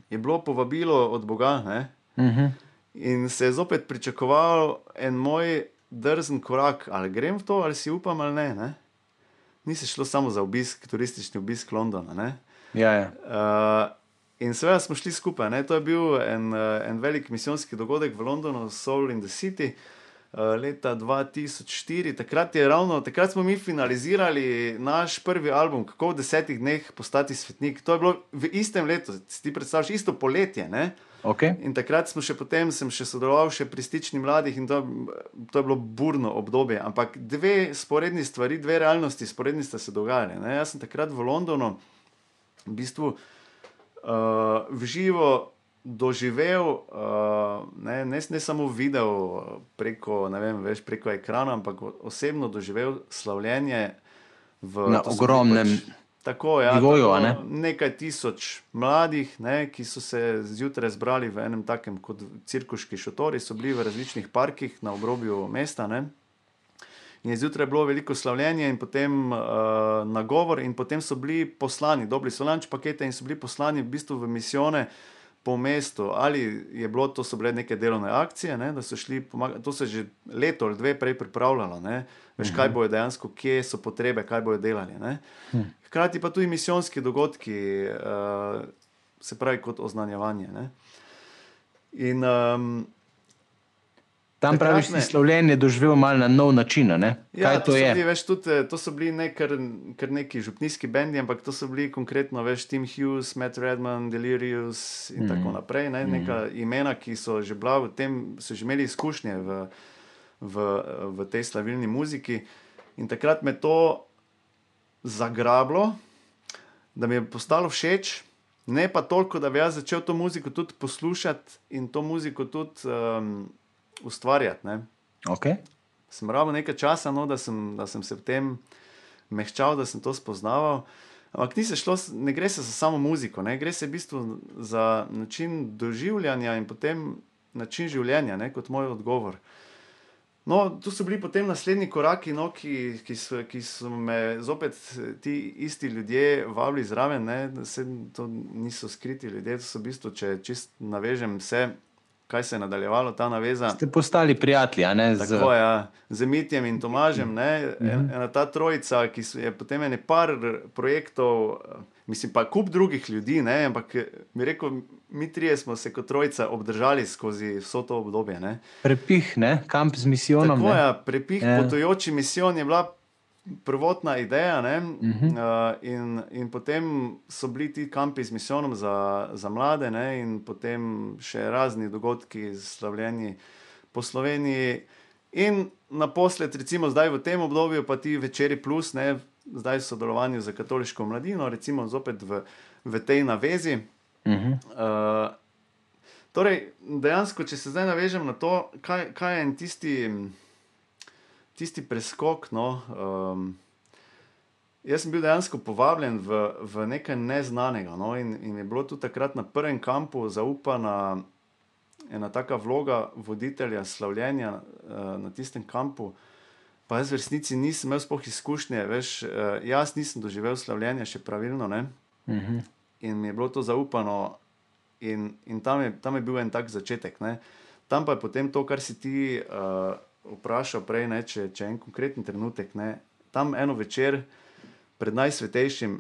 je bilo povabilo od Boga. Ne? Uh -huh. In se je zopet pričakoval en moj drzen korak, ali grem v to, ali si upam, ali ne. ne? Ni se šlo samo za obisk, turistični obisk Londona. Ne? Ja, ja. Uh, in seveda smo šli skupaj. Ne? To je bil en, en velik misijonski dogodek v Londonu, Soul in the City. Uh, leta 2004, takrat, ravno, takrat smo mi finalizirali naš prvi album, kako v desetih dneh postati svetnik. To je bilo v istem letu, si ti predstavljaš, isto poletje. Ne? Okay. In takrat smo še potem, sem še sodeloval še pri stični mladih in to, to je bilo burno obdobje. Ampak dve sporedni stvari, dve realnosti, sporedni sta se dogajali. Ne? Jaz sem takrat v Londonu v bistvu uh, v živo doživel, uh, ne, ne, ne samo videl preko, vem, veš, preko ekrana, ampak osebno doživel slavljenje v Na ogromnem. Pač, Tako je, ja, Nivoju, tako, ne? nekaj tisoč mladih, ne, ki so se zjutraj zbrali v enem takem kot cirkuški šotori, so bili v različnih parkih na obrobju mesta. Ne. In je zjutraj bilo veliko slavljenja in potem uh, nagovor, in potem so bili poslani, dobili so lanč pakete in so bili poslani v bistvu v misijone po mestu. Ali je bilo to, so bile neke delovne akcije, ne, da so šli pomagati, to se je že leto ali dve prej pripravljalo. Ne. Veš, kaj bojo dejansko, kje so potrebe, kaj bojo delali. Ne. Hkrati pa tudi misijonski dogodki, uh, se pravi, kot oznanjevanje. Ne. In um, Tam praviš, takratne- si slovljenje doživel malo na nov način. Ja, Kaj to so je? Bili, veš, tudi, eh, to so bili ne kar, kar neki župnijski bendi, ampak to so bili konkretno več Tim Hughes, Matt Redman, Delirious in mm. tako naprej. Ne? Neka imena, ki so že bila v tem, so že imeli izkušnje v, v, v tej slavilni muziki. In takrat me to zagrablo, da mi je postalo všeč. Ne pa toliko, da bi jaz začel to muziko tudi poslušati in to muziko tudi um, ustvarjati. Ne Okay. sem rabil nekaj časa, no, da, sem, da sem se v tem mehčal, da sem to spoznaval. Ampak ni se šlo, ne gre se za samo muziko, ne? gre se v bistvu za način doživljanja in potem način življenja, ne? kot moj odgovor. No, tu so bili potem naslednji koraki, no, ki, ki, so, ki so me zopet ti isti ljudje vabili zraven. Ne? To niso skriti ljudje, to so v bistvu, če čist navežem vse, kaj se je nadaljevalo, ta naveza. Ste postali prijatelji, ne? Z, Tako ja. z Mitjem in Tomažem. Ne, en, ena ta trojica, ki je potem ene par projektov, mislim pa kup drugih ljudi, ne, ampak bi rekel, mi trije smo se kot trojica obdržali skozi vso to obdobje. Ne. Prepih, ne? kamp z misijonom. Tako ne? je, prepih, Ja. ja. potujoči misijon je bila prvotna ideja. Ne, uh -huh. uh, in, in potem so bili ti kampi z misijonom za, za mlade, ne, in potem še razni dogodki, slavljeni po Sloveniji. In naposled, recimo zdaj v tem obdobju, pa ti večeri plus, ne, zdaj v sodelovanju z katoliško mladino, recimo zopet v, v tej navezi. Uh -huh. Uh, torej, dejansko, če se zdaj navežem na to, kaj, kaj je en tisti, tisti preskok. No, um, jaz sem bil dejansko povabljen v, v nekaj neznanega. No, in, in je bilo tudi takrat na prvem kampu zaupana ena taka vloga voditelja slavljenja uh, na tistem kampu. Pa jaz v resnici nisem imel sploh izkušnje, veš, uh, jaz nisem doživel slavljenja še pravilno. Ne? Uh -huh. in mi je bilo to zaupano, in, in tam, je, tam je bil en tak začetek. Ne. Tam pa je potem to, kar si ti uh, vprašal prej, ne, če, če en konkreten trenutek. Ne. Tam eno večer pred najsvetejšim,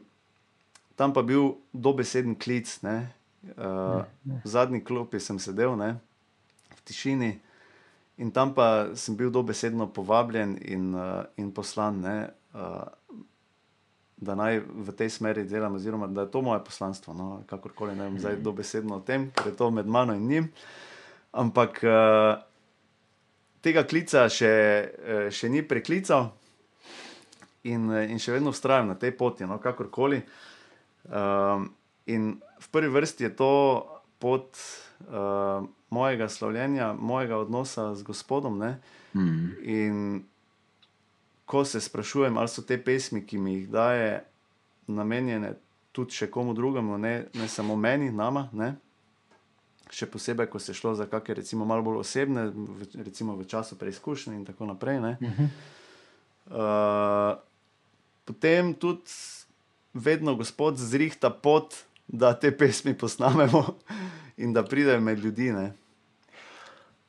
tam pa bil dobeseden klic. Ne. Uh, v zadnji klopi sem sedel ne, v tišini. In tam pa sem bil dobesedno povabljen in, uh, in poslan, ne, uh, da naj v tej smeri delam, oziroma da je to moje poslanstvo. No, kakorkoli ne vem zdaj dobesedno o tem, ker je to med mano in njim. Ampak uh, tega klica še, eh, še ni preklical in, eh, in še vedno vztrajam na tej poti, no, kakorkoli. Um, in v prvi vrsti je to pot uh, mojega slavljenja, mojega odnosa z Gospodom. Ne? Mm. In ko se sprašujem, ali so te pesmi, ki mi jih daje, namenjene tudi še komu drugemu, ne, ne samo meni, nama. Ne? Še posebej, ko se je šlo za kakšne, recimo, malo bolj osebne, v, recimo v času preizkušnje in tako naprej. ne. Uh, potem tudi vedno Gospod zrihta pot, da te pesmi posnamemo [laughs] in da pridejo med ljudi. Ne.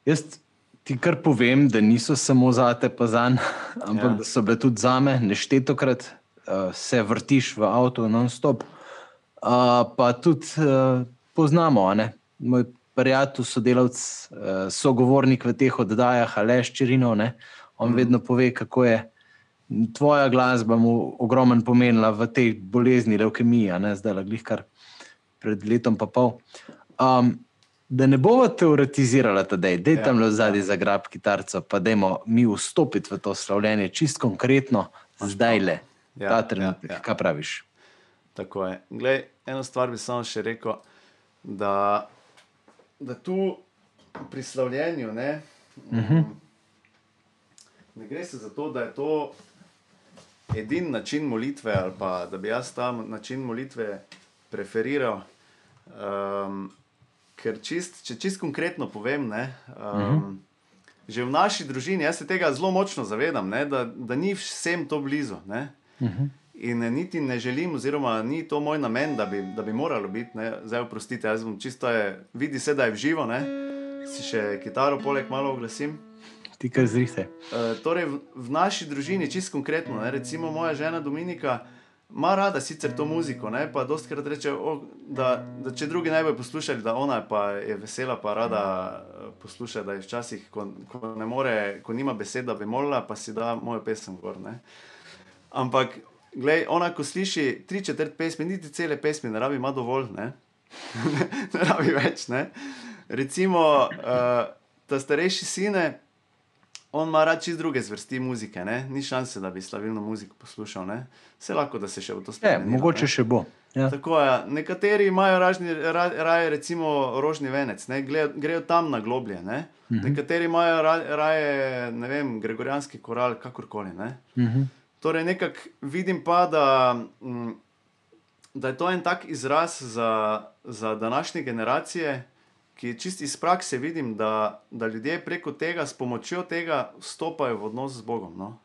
Jaz ti kar povem, da niso samo za te, pa za njih, [laughs] ampak Ja. da so bile tudi za me, neštetokrat uh, se vrtiš v avtu non-stop. Uh, pa tudi uh, poznamo, ne? Moj prijatelj, sodelavc, uh, sogovornik v teh oddajah, Aleš Čirinov, ne? on mm. vedno pove, kako je tvoja glasba mu ogromen pomenila v tej bolezni, leukemiji, a ne zdaj, glih kar pred letom pa pol. Um, da ne bomo teoretizirali, da je Ja, tam le zadnji ja. zagrab kitarca, pa dajmo mi vstopiti v to slavljenje, čist konkretno, zdaj le, Ja, ta trenutek. ja, ja. Kaj praviš? Tako je. Glej, eno stvar bi samo še rekel, da, da tu pri slavljenju ne, uh Mhm. -huh. ne gre se za to, da je to edini način molitve, ali pa da bi jaz ta način molitve preferiral. Um, ker čist, če čist konkretno povem, ne, um, uh -huh. že v naši družini, jaz se tega zelo močno zavedam, ne, da, da ni vsem to blizu. Ne. Uh -huh. In eh, niti ne želim, oziroma ni to moj namen, da bi, da bi moralo biti. Ne. Zdaj, oprostite, jaz bom čisto, je, vidi se, da je v živo, ne. si še kitaro poleg malo oglasim. Ti kar zrihte. Uh, torej, v, v naši družini, čisto konkretno, ne, recimo moja žena Dominika ima rada sicer to muziko, ne, pa dostkrat reče, o, da, da če drugi ne bojo poslušali, da ona pa je vesela, pa rada eh, posluša, da je včasih, ko, ko ne more, ko nima besed, da bi molila, pa si da mojo pesem gor. Ne. Ampak, glej, ona, ko sliši tri četrt pesmi, niti cele pesmi, ne rabi ima dovolj, ne, [laughs] ne rabi več, ne. Recimo, uh, ta starejši sine, on ima rad čist druge zvrsti muzike, ne? ni šanse, da bi slavilno muziko poslušal. Ne? Vse lahko, da se še v to Je, spremenilo. mogoče ne. še bo. Ja. Tako je. Nekateri imajo ražni, ra, raje, recimo, rožni venec, ne? Gle, grejo tam na globlje. Ne? Mhm. Nekateri imajo ra, raje, ne vem, gregorijanski koral, kakorkoli. Ne? Mhm. Torej, nekako vidim pa, da, mm, da je to en tak izraz za, za današnje generacije, ki je čist iz prakse vidim, da, da ljudje preko tega, s pomočjo tega, vstopajo v odnos z Bogom. No?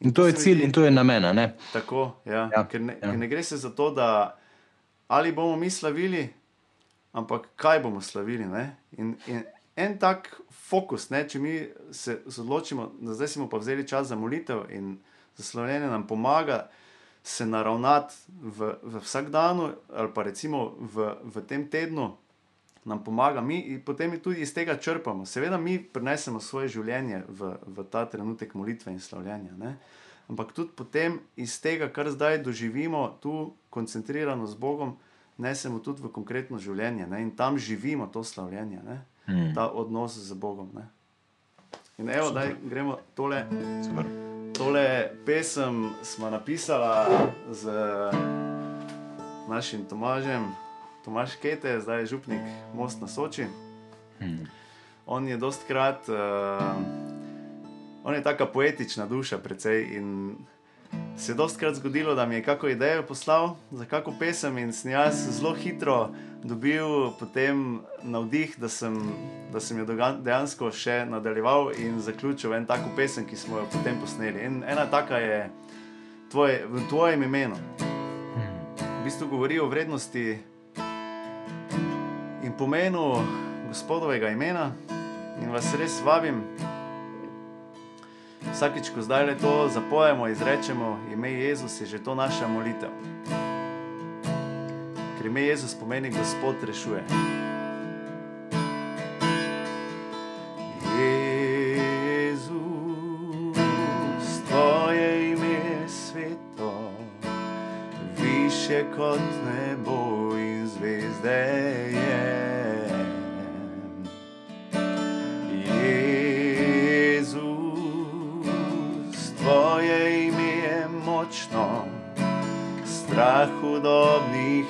In to je se mi cilj zdi- in to je namen. Tako, ja. Ja, Ker, ne, ja. ker ne gre se za to, da ali bomo mi slavili, ampak kaj bomo slavili. Ne? In, in en tak fokus, ne? če mi se odločimo, da zdaj smo pa vzeli čas za molitev in za slavljenje nam pomaga se naravnati v, v vsakdanu ali pa recimo v, v tem tednu. Nam pomaga, mi in potem tudi iz tega črpamo. Seveda, mi prenesemo svoje življenje v, v ta trenutek molitve in slavljenja. Ne? Ampak tudi potem iz tega, kar zdaj doživimo, tu koncentrirano z Bogom, nesemo tudi v konkretno življenje ne? in tam živimo to slavljenje, ne? Hmm. ta odnos z Bogom. Ne? In evo, da gremo tole, Super. Tole pesem smo napisala z našim Tomažem, Tomaž Kete, zdaj je župnik Most na Soči. Hmm. On je dostkrat, uh, on je taka poetična duša, precej. In se je dostkrat zgodilo, da mi je kako idejo poslal za kako pesem, in sem jaz zelo hitro dobil potem navdih, da sem, da sem jo dejansko še nadaljeval in zaključil en tako pesem, ki smo jo potem posneli. In ena taka je tvoj, v tvojem imenu. V bistvu govori o vrednosti in pomenu gospodovega imena. In vas res vabim, vsakič, ko zdaj le to zapojemo, izrečemo ime Jezus, je že to naša molitev. Ker ime Jezus pomeni Gospod rešuje. Jezus, tvoje ime je sveto, više kot nebo in zvezde je.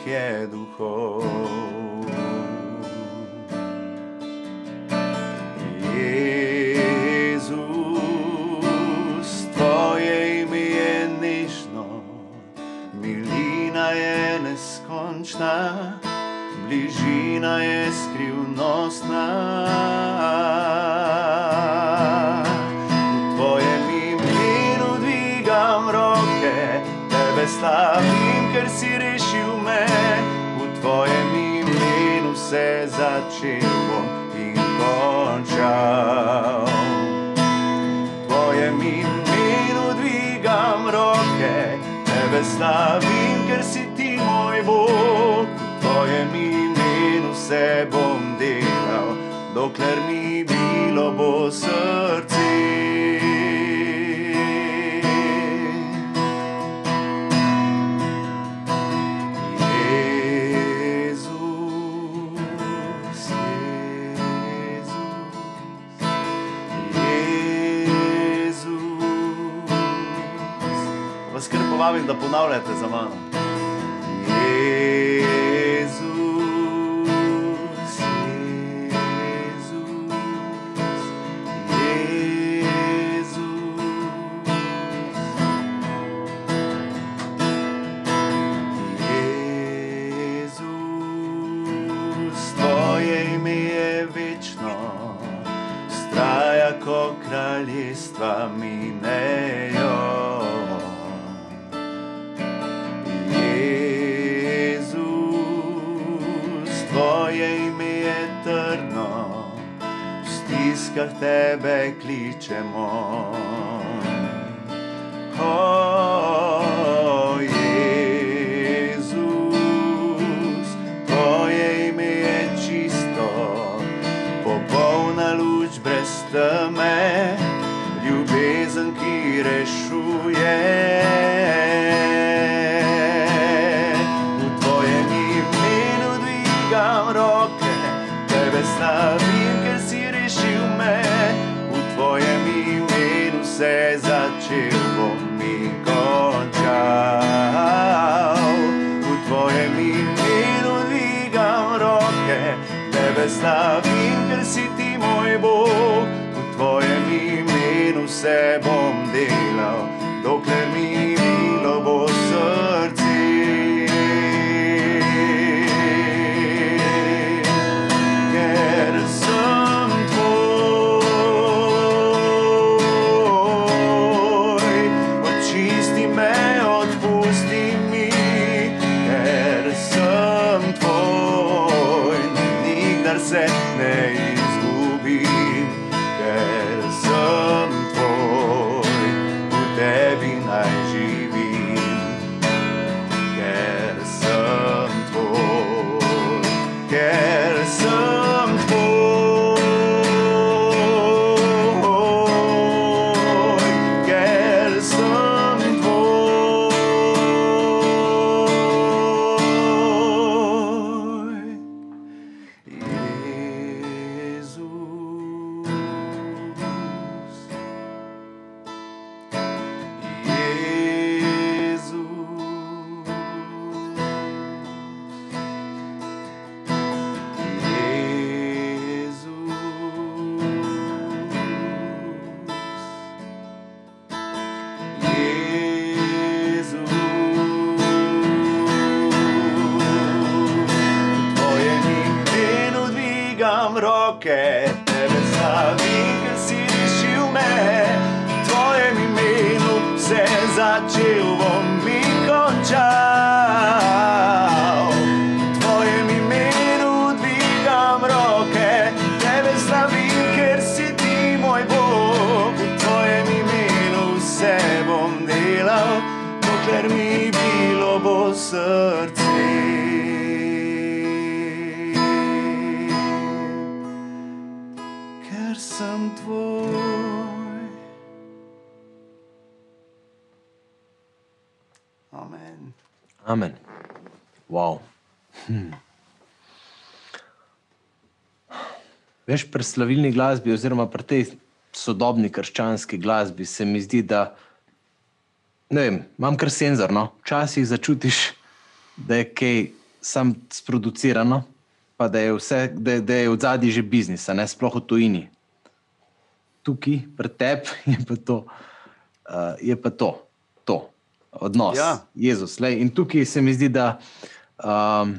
Hudobnih je duhov. Jezus, tvoje ime je nežno, milina je neskončna, bližina je skrivnostna. Tebe slavim, ker si ti moj Bog. V tvojem imenu se bom delal, dokler mi bilo bo srce. Povabim, da ponavljate za mano. Jezus, Jezus, Jezus, tvoje ime je večno, straja, ko kraljestva minejo. stiskah tebe kličemo. O Jezus, tvoje ime je čisto, popolna luč brez teme, ljubezen, ki rešuje. Bom delal, dokler mi bilo bo srce. Ker sem tvoj. Amen. Amen. Wow. Hm. Veš, pri slavilni glasbi, oziroma pri tej sodobni krščanski glasbi, se mi zdi, da ne vem, imam kar senzor. No? Včasih začutiš, da je kaj sam sproducirano, pa da je, vse, da, da je v zadnji že biznis, ne sploh v tujini. Tukaj, pri tebi, [laughs] je pa to, uh, je pa to, to odnos. Ja. Jezus. Lej. In tukaj se mi zdi, da um,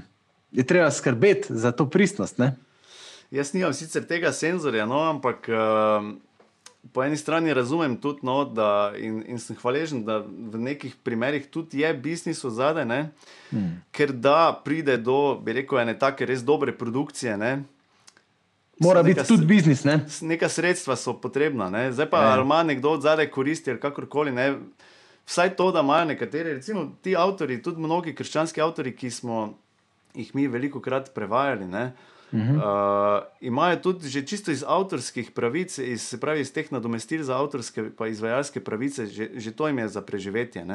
je treba skrbeti za to pristnost. Ne? Jaz nimam sicer tega senzorja, no, ampak uh, po eni strani razumem tudi, no, da, in, in sem hvaležen, da v nekih primerih tudi je biznis v zadaj, hmm. ker da pride do, bi rekel, ene take res dobre produkcije. Ne, Mora Neka biti tudi biznis. Ne? Neka sredstva so potrebna, ne? zdaj pa Ja. ali ima nekdo od zadaj koristi ali kakorkoli. Ne? Vsaj to, da imajo nekateri, recimo ti avtori, tudi mnogi krščanski avtori, ki smo jih mi veliko krat prevajali, ne? Uh -huh. uh, imajo tudi že čisto iz avtorskih pravic, iz, se pravi iz teh nadomestil za avtorske in izvajalske pravice, že, že to jim je za preživetje. Uh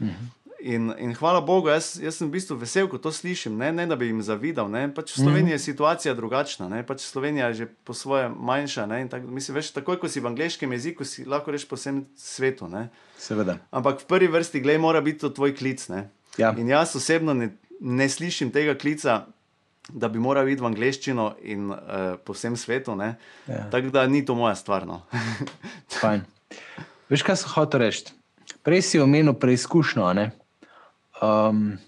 -huh. In, in hvala Bogu, jaz, jaz sem v bistvu vesel, ko to slišim, ne, ne da bi jim zavidal. Ne. Pač v Sloveniji je situacija drugačna, ne. pač Slovenija je že po svoje manjša. Ne, tak, mislim, veš, takoj, ko si v angleškem jeziku, si lahko rečeš po vsem svetu. Ne. Seveda. Ampak v prvi vrsti, glej, mora biti to tvoj klic. Ne. Ja. In jaz osebno ne, ne slišim tega klica, da bi moral iti v angleščino in uh, po vsem svetu. Ja. Tako da ni to moja stvar. No. [laughs] Fajn. Veš, kaj sem hotel reči? Prej si omenil preizkušnjo. ne? Um,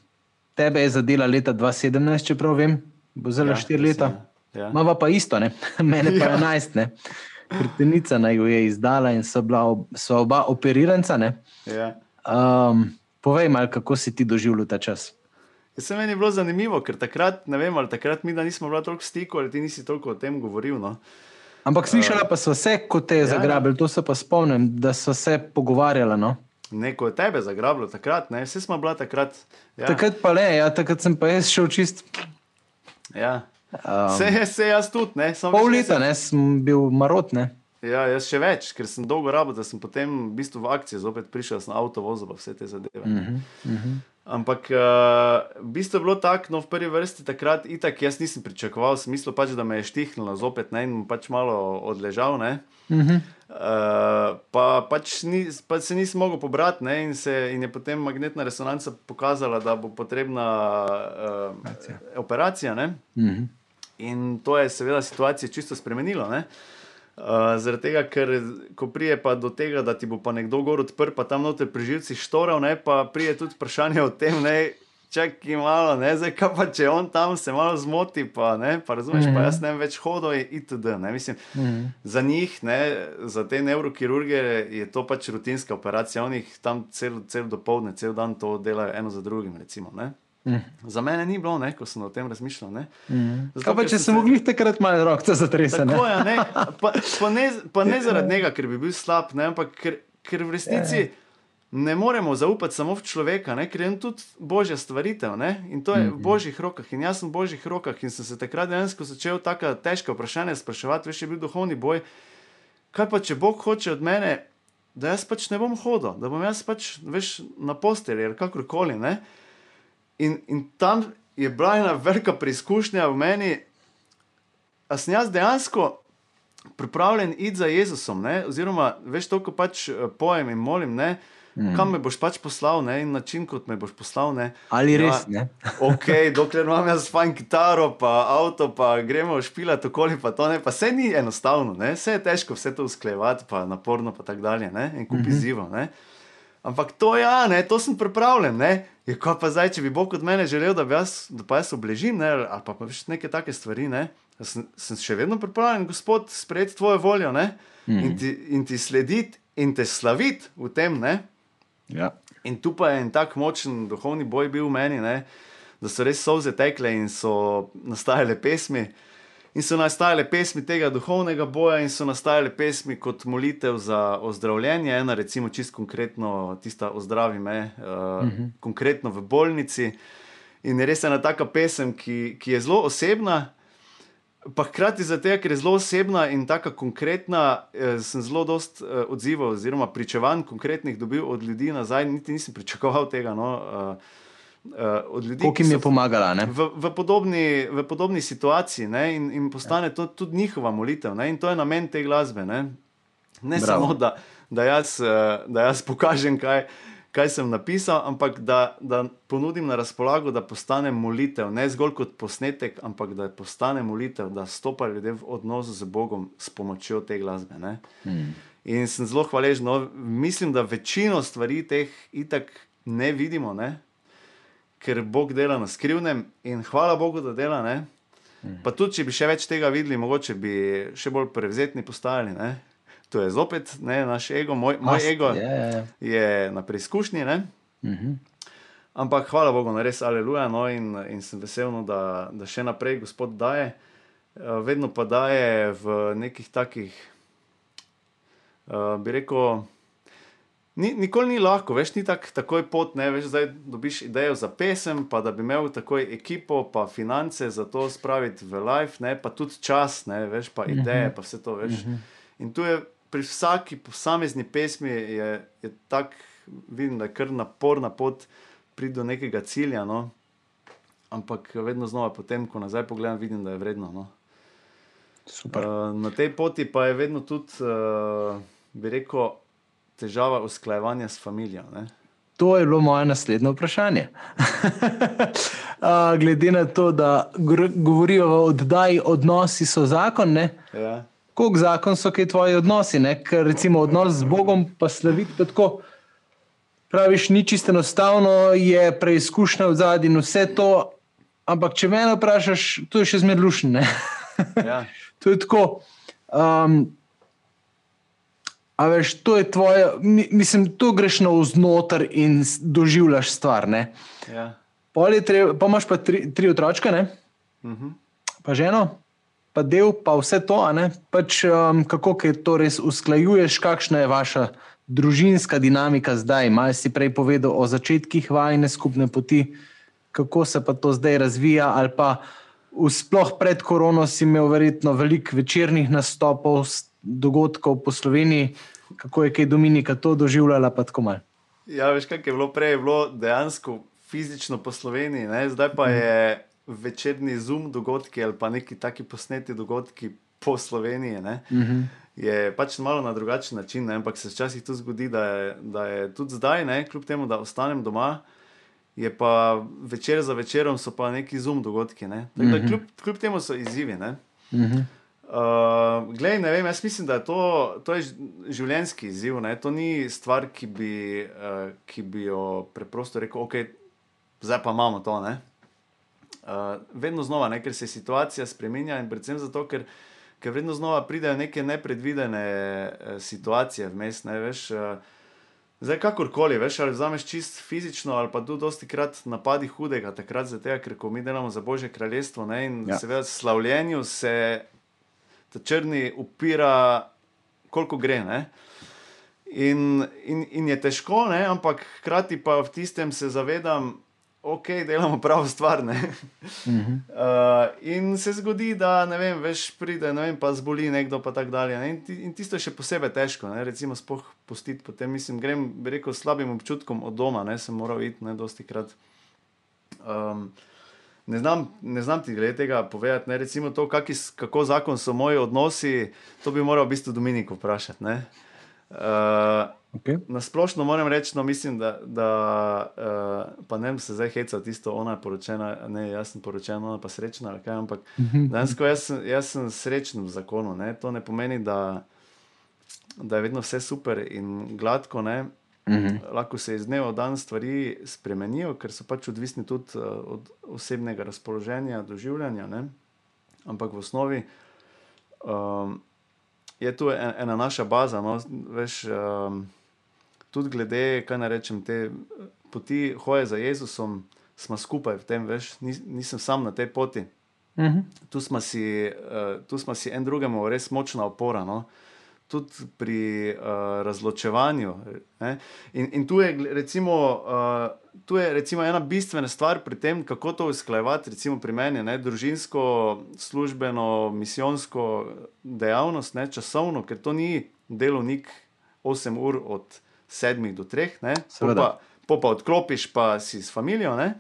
tebe je zadela leta 2017, čeprav vem, bo zelo Ja, štiri mislim, leta. ja. Mava pa isto, ne? [laughs] mene pa Ja. 11. Ne? Krtenica naj jo je izdala in so, bila, ob- so oba operiranca. Ne? Ja. Um, povej malo, kako si ti doživljal ta čas. Ja, Se meni je bilo zanimivo, ker takrat, ne vem, ali takrat mi da nismo bili toliko v stiku, ali ti nisi toliko o tem govoril. No. Ampak slišala pa so se, ko te je ja. zagrabili, to se pa spomnim, da so se pogovarjala. No? Neko je tebe zagrabilo takrat, ne? vse smo bila takrat. Ja, Takrat pa le, ja, takrat sem pa jaz šel čist ja. um, Vse, vse jaz tudi, ne? Samo pol leta, jaz- ne, sem bil marot. Ne? Ja, jaz še več, ker sem dolgo rabo, da sem potem v, bistvu v akciji zopet prišel na avto vozil vse te zadeve. Uh -huh, uh -huh. Ampak uh, v bistvu je bilo tako, no, v prvi vrsti takrat, itak jaz nisem pričakoval, smislo pač, da me je štihnilo zopet ne, in pač malo odležal. Uh -huh. uh, pa, pač ni, pač se nisem mogel pobrati ne, in, se, in je potem magnetna resonanca pokazala, da bo potrebna uh, operacija. Uh -huh. In to je seveda situacijo čisto spremenilo. Ne. Uh, zaradi tega, ker ko prije pa do tega, da ti bo pa nekdo gor odprl, pa tam noter pri živcih štoral, ne, pa prije tudi vprašanje o tem, ne, čakaj malo, ne, zdaj kaj pa če on tam se malo zmoti, pa ne, pa razumeš, mm -hmm. pa jaz ne vem več hodo in itd. Ne, mislim, mm -hmm. za njih, ne, za te neurokirurge je to pač rutinska operacija, oni tam cel, cel dopoledne, cel dan to delajo eno za drugim, recimo, ne. Mm. Za mene ni bilo, ne, ko sem o tem razmišljal. Mm. Zato, pa, če sem mogel takrat malo roke zatresati. Ja, pa, pa, ne, pa ne zaradi tega, ker bi bil slab, ne, ampak ker, ker v resnici je. ne moremo zaupati samo v človeka, ne, ker je tudi božja stvaritev ne, in to je mm. v božjih rokah. In jaz sem v božjih rokah in sem se takrat dejansko začel tako težko vprašanje spraševati, veš, je bil duhovni boj. Kaj pa, če Bog hoče od mene, da jaz pač ne bom hodil, da bom jaz pač veš, na posteli ali kakorkoli. Ne, In, in tam je bila ena velika preizkušnja v meni, da sem jaz dejansko pripravljen iti za Jezusom. Ne? Oziroma, veš to, ko pač eh, pojem in molim, ne? Mm. kam me boš pač poslal ne? in način, kot me boš poslal. Ne? Ali ja, res ne? [laughs] ok, dokler imam jaz fajn kitaro, pa avto, pa gremo špilati okoli, pa to ne. Pa vse ni enostavno, ne? vse je težko, vse to usklejevati, pa naporno, pa tako dalje. Ne? In kupi mm -hmm. zivo. Ampak to ja, ne, to sem pripravljen. Ne. Je pa zdaj, če bi Bog od mene želel, da, jaz, da pa jaz obležim, ne, ali pa, pa neke take stvari, ne, sem, sem še vedno pripravljen, Gospod, sprejeti tvojo voljo ne, mm. in, ti, in ti slediti in te slaviti v tem. Ja. In tu pa je en tak močen duhovni boj bil v meni, ne, da so res solze tekle in so nastajale pesmi. In so nastajale pesmi tega duhovnega boja, in so nastajale pesmi kot molitev za ozdravljenje, ena, recimo, čist konkretno, tista ozdravi me, uh, uh -huh. konkretno v bolnici. In je res ena taka pesem, ki, ki je zelo osebna, pa hkrati zato, ker je zelo osebna in tako konkretna, eh, sem zelo dost eh, odzival, oziroma pričevanj konkretnih dobil od ljudi nazaj, niti nisem pričakoval tega. No, eh, od ljudi, ki jim je pomagala. V, v, podobni, v podobni situaciji ne, in, in postane to tudi njihova molitev. Ne, in to je namen te glasbe. Ne, ne samo, da, da, jaz, uh, da jaz [laughs] pokažem, kaj, kaj sem napisal, ampak da, da ponudim na razpolago, da postane molitev. Ne zgolj kot posnetek, ampak da postane molitev, da stopajo ljudje v odnos z Bogom s pomočjo te glasbe. Hmm. In sem zelo hvaležen. No, mislim, da večino stvari teh itak ne vidimo. Ne? Ker Bog dela na skrivnem in hvala Bogu, da dela. Ne? Pa tudi, če bi še več tega videli, mogoče bi še bolj prevzetni postali. Ne? To je zopet ne, naš ego, moj, moj ego je, je, je. je na preizkušnji. Uh mhm. -huh. Ampak hvala Bogu, na res aleluja. No, in, in sem vesel, no, da, da še naprej Gospod daje. Eh, vedno pa daje v nekih takih, uh, bi rekel, Ni, nikoli ni lahko, veš, ni tak, takoj pot, ne veš, zdaj dobiš idejo za pesem, pa da bi imel takoj ekipo, pa finance za to spraviti v life, ne, pa tudi čas, ne veš, pa ideje, pa vse to veš. Mhm. In tu je pri vsaki posamezni pesmi je, je tak, vidim, da je kar naporna pot priti do nekega cilja, no. Ampak vedno znova, potem, ko nazaj pogledam, vidim, da je vredno. No. Super. Uh, na tej poti pa je vedno tudi, uh, bi rekel, težava usklajevanja s familijo? Ne? To je bilo moje naslednje vprašanje. [laughs] Glede na to, da govorijo o oddaji, odnosi so zakon. Ja. Kako zakon so kaj tvoji odnosi? Ne? Ker recimo odnos z Bogom, pa slaviti tako. Praviš, ni čisto enostavno, je preizkušnja v zadnji in vse to. Ampak, če me vprašaš, to je še zmerlušno. Ja. [laughs] to je tako. Um, A veš, to je tvoje, mislim, tu greš na vznoter in doživljaš stvar. Ja. Treba, pa imaš pa tri, tri otročke, uh mhm. -huh. pa ženo, pa del, pa vse to. Pač, um, kako to res usklajuješ, kakšna je vaša družinska dinamika zdaj? Maj si prej povedal o začetkih vajne skupne poti, kako se pa to zdaj razvija, ali pa sploh pred korono si imel verjetno veliko večernih nastopov dogodkov po Sloveniji, kako je kaj Dominika to doživljala, pa tako malo. Ja, veš, kaj je bilo prej, je bilo dejansko fizično po Sloveniji, ne? zdaj pa je večerni zoom dogodki ali pa neki taki posneti dogodki po Sloveniji. Ne? Mhm. Je pač malo na drugačen način, ne? ampak se včasih tudi zgodi, da je, da je tudi zdaj, ne? kljub temu, da ostanem doma, je pa večer za večerom so pa neki zoom dogodki. Ne? Tako da kljub, kljub temu so izzivi. Ne? Mhm. Uh, glej, ne vem, jaz mislim, da je to, to je življenjski izziv. Ne? To ni stvar, ki bi, uh, ki bi jo preprosto rekel, ok, zdaj pa imamo to. Ne? Uh, vedno znova, ne? ker se situacija spremenja in predvsem zato, ker, ker vedno znova pridejo neke nepredvidene uh, situacije vmes. Ne? Veš, uh, Zdaj, kakorkoli, veš, ali vzameš čist fizično, ali pa tudi dosti krat napadi hudega, takrat zato, ker ko mi delamo za Božje kraljestvo ne, in ja. seveda slavljenju se ta črni upira, koliko gre. Ne. In, in, in je težko, ne, ampak hkrati pa v tistem se zavedam, ok, delamo pravo stvar. Ne. Mhm. Uh, [laughs] in se zgodi, da ne vem, veš, pride, ne vem, pa zboli nekdo, pa tako dalje. Ne? In, ti, in tisto je še posebej težko, ne? recimo, spoh pustiti. Potem, mislim, grem, bi rekel, slabim občutkom od doma, ne sem moral iti, ne dosti krat. Um, ne, znam, ne znam ti glede tega povedati, ne? recimo to, kaki, s- kako zakon so moji odnosi, to bi moral v bistvu Dominik vprašati. ne. Uh, Okay. Na splošno moram reči, no, mislim, da, da uh, pa ne vem, se zdaj heca tisto, ona je poročena, ne, jaz sem poročena, ona pa srečna, kaj, ampak dejansko jaz, sem- jaz sem srečen v zakonu. Ne. To ne pomeni, da, da je vedno vse super in gladko. Ne. Mhm. Lahko se iz dneva v dan stvari spremenijo, ker so pač odvisni tudi uh, od osebnega razpoloženja, doživljanja. Ne. Ampak v osnovi um, je tu en, ena naša baza. No, veš, um, tudi glede, kaj naj rečem, te eh, poti hoje za Jezusom, smo skupaj v tem, veš, nis, nisem sam na tej poti. Mhm. Tu smo si, uh, tu smo si en drugemu res močna opora. No? Tudi pri uh, razločevanju. Ne? In, in tu je, recimo, uh, tu je recimo ena bistvena stvar pri tem, kako to usklajevati, recimo pri meni, ne? družinsko, službeno, misijonsko dejavnost, ne? časovno, ker to ni delovnik 8 ur od 7 do 3, ne? Po Seveda. pa, po pa odklopiš, pa si s familijo. Ne?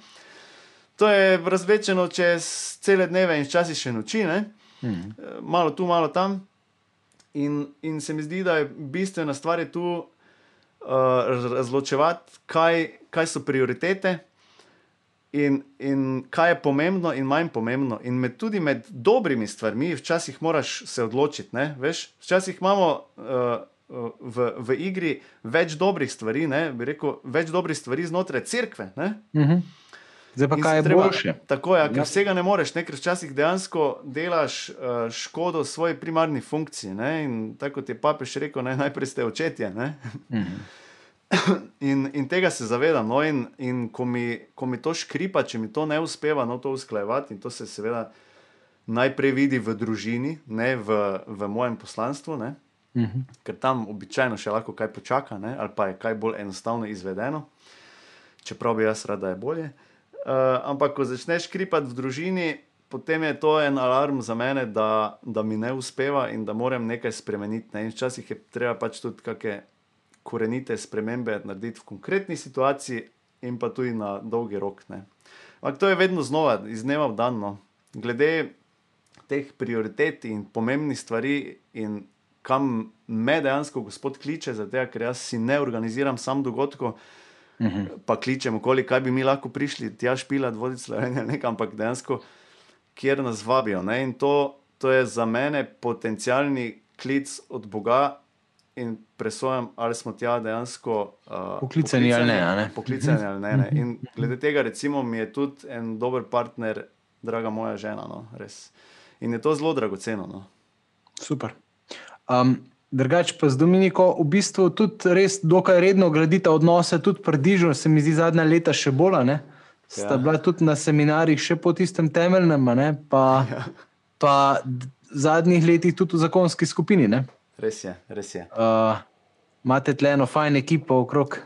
To je razvečeno čez cele dneve in včasih še noči, ne? Mhm. Eh, malo tu, malo tam. In, in se mi zdi, da je bistvena stvar je tu uh, razločevati, kaj, kaj so prioritete in, in kaj je pomembno in manj pomembno. In med, tudi med dobrimi stvarmi, včasih moraš se odločiti. Ne? Veš, včasih imamo uh, v, v igri več dobrih stvari, ne? bi rekel, več dobrih stvari znotraj cerkve. Ne? Mhm. Zdaj pa In kaj je treba- boljše? Tako je, ja, ker Ja. vsega ne moreš, ne, ker včasih dejansko delaš uh, škodo svoji primarni funkciji. Ne, in tako kot je papež rekel, ne, najprej ste očetje. Mhm. in, in tega se zavedam. No, in in ko, mi, ko mi to škripa, če mi to ne uspeva, no, to usklajevati, in to se seveda najprej vidi v družini, ne v, v mojem poslanstvu. Ne, Mhm. ker tam običajno še lahko kaj počaka, ne, ali pa je kaj bolj enostavno izvedeno, čeprav bi jaz rad, da je bolje. Uh, ampak, ko začneš kripati v družini, potem je to en alarm za mene, da, da mi ne uspeva in da moram nekaj spremeniti. Ne. In včasih je treba pač tudi kakšne korenite spremembe narediti v konkretni situaciji, in pa tudi na dolgi rok. Ne. Ampak to je vedno znova, iz dneva v dan. No. Glede teh prioritet in pomembnih stvari, in kam me dejansko Gospod kliče, zato ker jaz si ne organiziram sam dogodkov, Mhm. pa kličem okoli, kaj bi mi lahko prišli, tja špilati, voditi Slovenijo, nekam, ampak dejansko, kjer nas vabijo. Ne? In to, to je za mene potencialni klic od Boga. In presojam, ali smo tja dejansko uh, Poklicani ali ne, ne? Poklicani ali ne, ne. In glede tega, recimo, mi je tudi en dober partner, draga moja žena. No, res. In je to zelo dragoceno. No. Super. Um, Drugač pa z Dominiko v bistvu tudi res dokaj redno gradita odnose, tudi predižno, se mi zdi zadnja leta še bolj. a ne? Sta Ja. bila tudi na seminarjih še po tistem temeljnem, ne? pa, Ja. pa zadnjih letih tudi v zakonski skupini. ne? Res je, res je. Uh, imate tle eno fajn ekipo okrog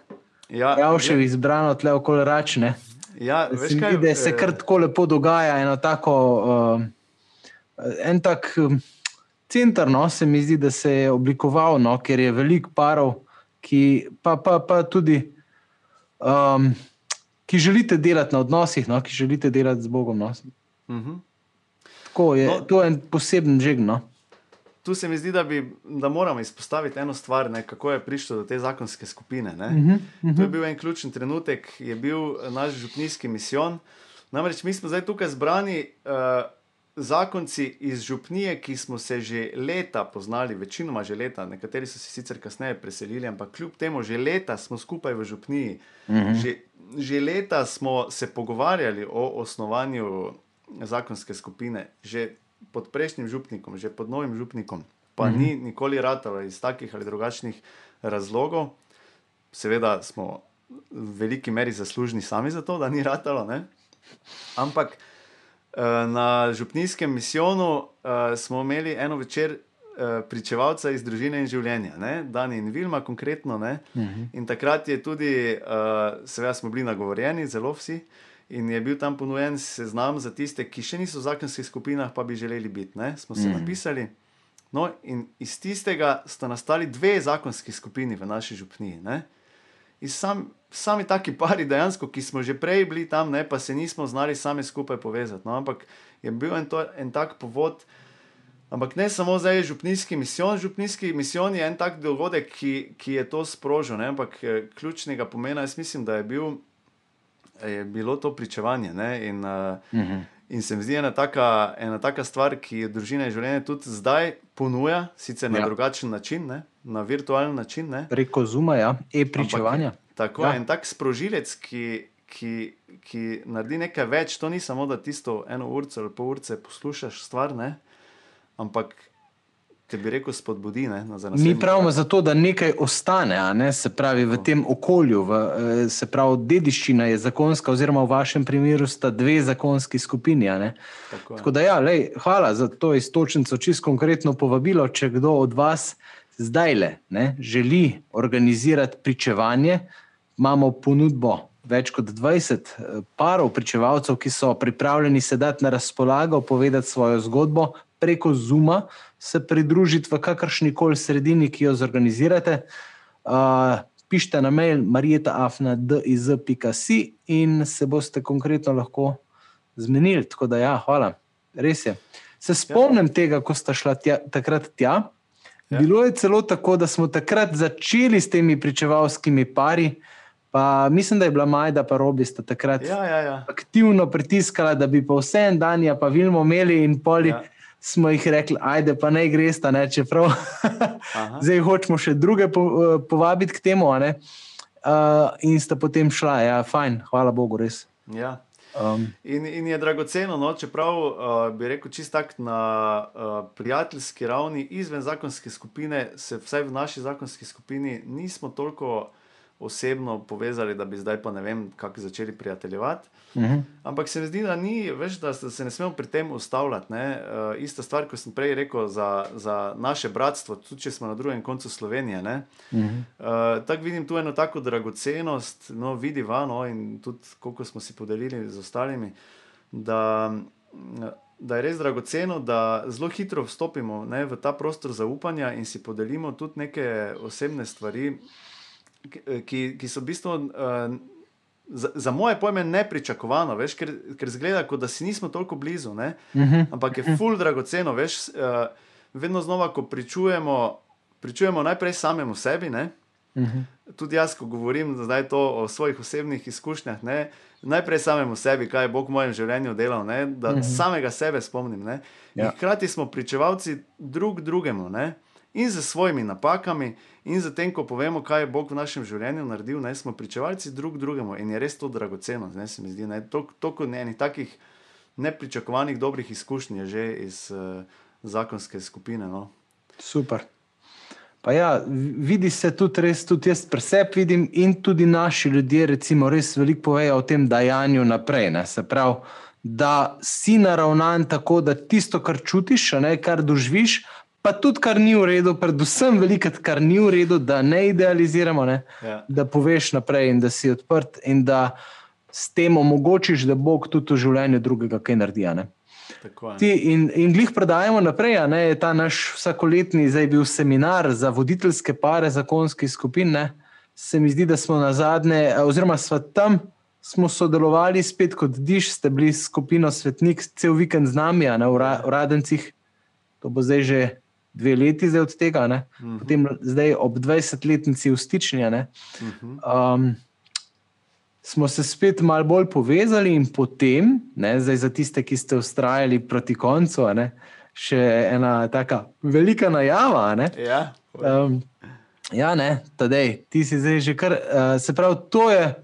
Ja, Javšev izbrano tle okoli račne. ja, veš kaj, zdi, da se eh, kar tako lepo dogaja, eno tako, uh, en tak um, center, no, se mi zdi, da se je oblikoval, no, ker je veliko parov, ki pa, pa, pa tudi. Um, Ki želite delati na odnosih, no? ki želite delati z Bogom. No? Uh Mhm. -huh. je, No. to je en poseben žeg. No? Tu se mi zdi, da, bi, da moramo izpostaviti eno stvar, ne, kako je prišlo do te zakonske skupine. Ne. Uh -huh, uh -huh. To je bil en ključen trenutek, je bil naš župnijski misijon. Namreč mi smo zdaj tukaj zbrani uh, zakonci iz župnije, ki smo se že leta poznali, večinoma že leta, nekateri so se sicer kasneje preselili, ampak kljub temu že leta smo skupaj v župniji. -huh. že, že leta smo se pogovarjali o osnovanju zakonske skupine, že pod prejšnjim župnikom, že pod novim župnikom, pa -huh. ni nikoli ratalo iz takih ali drugačnih razlogov. Seveda smo v veliki meri zaslužni sami za to, da ni ratalo. Ne? Ampak na župnijskem misijonu eh, smo imeli eno večer eh, pričevalca iz družine in življenja, ne? Dani in Vilma, konkretno. Uh -huh. In takrat je tudi, seveda, smo bili nagovorjeni, zelo vsi. In je bil tam ponujen seznam za tiste, ki še niso v zakonskih skupinah, pa bi želeli biti. Ne? Smo se mm. napisali. No, in iz tistega sta nastali dve zakonski skupini v naši župniji. Sam, sami taki pari, dejansko, ki smo že prej bili tam, ne, pa se nismo znali sami skupaj povezati. No, ampak je bil en, to, en tak povod. Ampak ne samo zdaj župnijski misijon, župnijski misijon je en tak dogodek, ki, ki je to sprožil. Ne, ampak ključnega pomena, jaz mislim, da je bil je bilo to pričevanje. In, uh, uh -huh. in se mi zdi ena taka, ena taka stvar, ki jo družina in življenje tudi zdaj ponuja, sicer na ja. drugačen način, ne? na virtualen način. Ne? Preko Zuma, ja, e-pričevanja. Ampak, tako je ja. en tak sprožilec, ki, ki, ki naredi nekaj več. To ni samo, da tisto eno urco ali pol urce poslušaš stvar, ne? ampak te bi rekel, spodbudi. Ne, Mi pravimo zato, da nekaj ostane, ne, se pravi v tem okolju. V, eh, se pravi, dediščina je zakonska, oziroma v vašem primeru sta dve zakonski skupini. Tako, Tako da, ja, lej, hvala za to istočnico, čisto konkretno povabilo. Če kdo od vas zdaj le ne, želi organizirati pričevanje, imamo ponudbo. Več kot 20 eh, parov pričevalcev, ki so pripravljeni sedeti na razpolago, povedati svojo zgodbo preko Zuma, se pridružiti v kakršni koli sredini, ki jo zorganizirate. Uh, pišite na mail marieta.afna.diz.si in se boste konkretno lahko zmenili. Tako da, ja, hvala, res je. Se spomnim tega, ko ste šla tja, takrat tja. Ja. Bilo je celo tako, da smo takrat začeli s temi pričevalskimi pari. Pa mislim, da je bila Majda, pa Robi sta takrat ja, ja, ja. aktivno pritiskala, da bi pa vse en dan, ja, pa vilmo imeli in poli. Ja smo jih rekli, ajde, pa naj greš ne, čeprav [laughs] zdaj hočemo še druge po, uh, povabiti k temu. Uh, in sta potem šla, ja, fajn, hvala Bogu, res. Ja. Um, in, in je dragoceno, no, čeprav uh, bi rekel, čist tak na uh, prijateljski ravni, izven zakonske skupine, se vsaj v naši zakonski skupini nismo toliko osebno povezali, da bi zdaj pa ne vem, kako začeli prijateljevati. Uh mhm. -huh. Ampak se mi zdi, da, ni, veš, da se ne smemo pri tem ustavljati. Uh, ista stvar, kot sem prej rekel, za, za naše bratstvo, tudi če smo na drugem koncu Slovenije. Uh -huh. uh, Tako vidim tu eno tako dragocenost, no, vidi vano in tudi koliko smo si podelili z ostalimi. Da, Da je res dragoceno, da zelo hitro vstopimo ne, v ta prostor zaupanja in si podelimo tudi neke osebne stvari, ki, ki so v bistvu uh, za, za moje pojme nepričakovano, veš, ker, ker zgleda, kot da si nismo toliko blizu, uh mhm. -huh. ampak je ful dragoceno. Veš, uh, vedno znova, ko pričujemo, pričujemo najprej samemu sebi. Ne? Uh -huh. Tudi jaz, ko govorim o svojih osebnih izkušnjah, ne? najprej samemu sebi, kaj je Bog v mojem življenju delal, ne? da uh mhm. -huh. samega sebe spomnim. Ja. Hkrati smo pričevalci drug drugemu. Ne? In z svojimi napakami, in z tem, ko povemo, kaj je Bog v našem življenju naredil, ne smo pričevalci drug drugemu in je res to dragoceno. Ne, se mi zdi, da je to toliko enih takih nepričakovanih dobrih izkušnj že iz uh, zakonske skupine. No. Super. Pa ja, vidi se tudi, res, tudi jaz preseb vidim, in tudi naši ljudje, recimo, res veliko povejo o tem dajanju naprej. Ne, se pravi, da si naravnan tako, da tisto, kar čutiš, ne, kar doživiš, pa tudi kar ni v redu, predvsem veliko, kar ni v redu, da ne idealiziramo, ne? Ja. da poveš naprej in da si odprt in da s tem omogočiš, da Bog tudi v življenju drugega kaj naredi. Ti, in, in glih predajemo naprej, ne je ta naš vsakoletni, zdaj bil seminar za voditeljske pare zakonskih skupin. Ne? Se mi zdi, da smo na zadnje, oziroma smo tam smo sodelovali spet kot Diš, ste bili skupino Svetnik, cel vikend z nami, na uradencih. To bo zdaj že dve leti od tega, uh mhm. -huh. potem zdaj ob 20-letnici v stičnju. Mhm. Um, smo se spet malo bolj povezali, in potem, ne, za tiste, ki ste ustrajali proti koncu, ne, še ena tako velika najava. Ja, um, ja, ne, tadej, ti si zdaj že kar. Uh, se pravi, to je,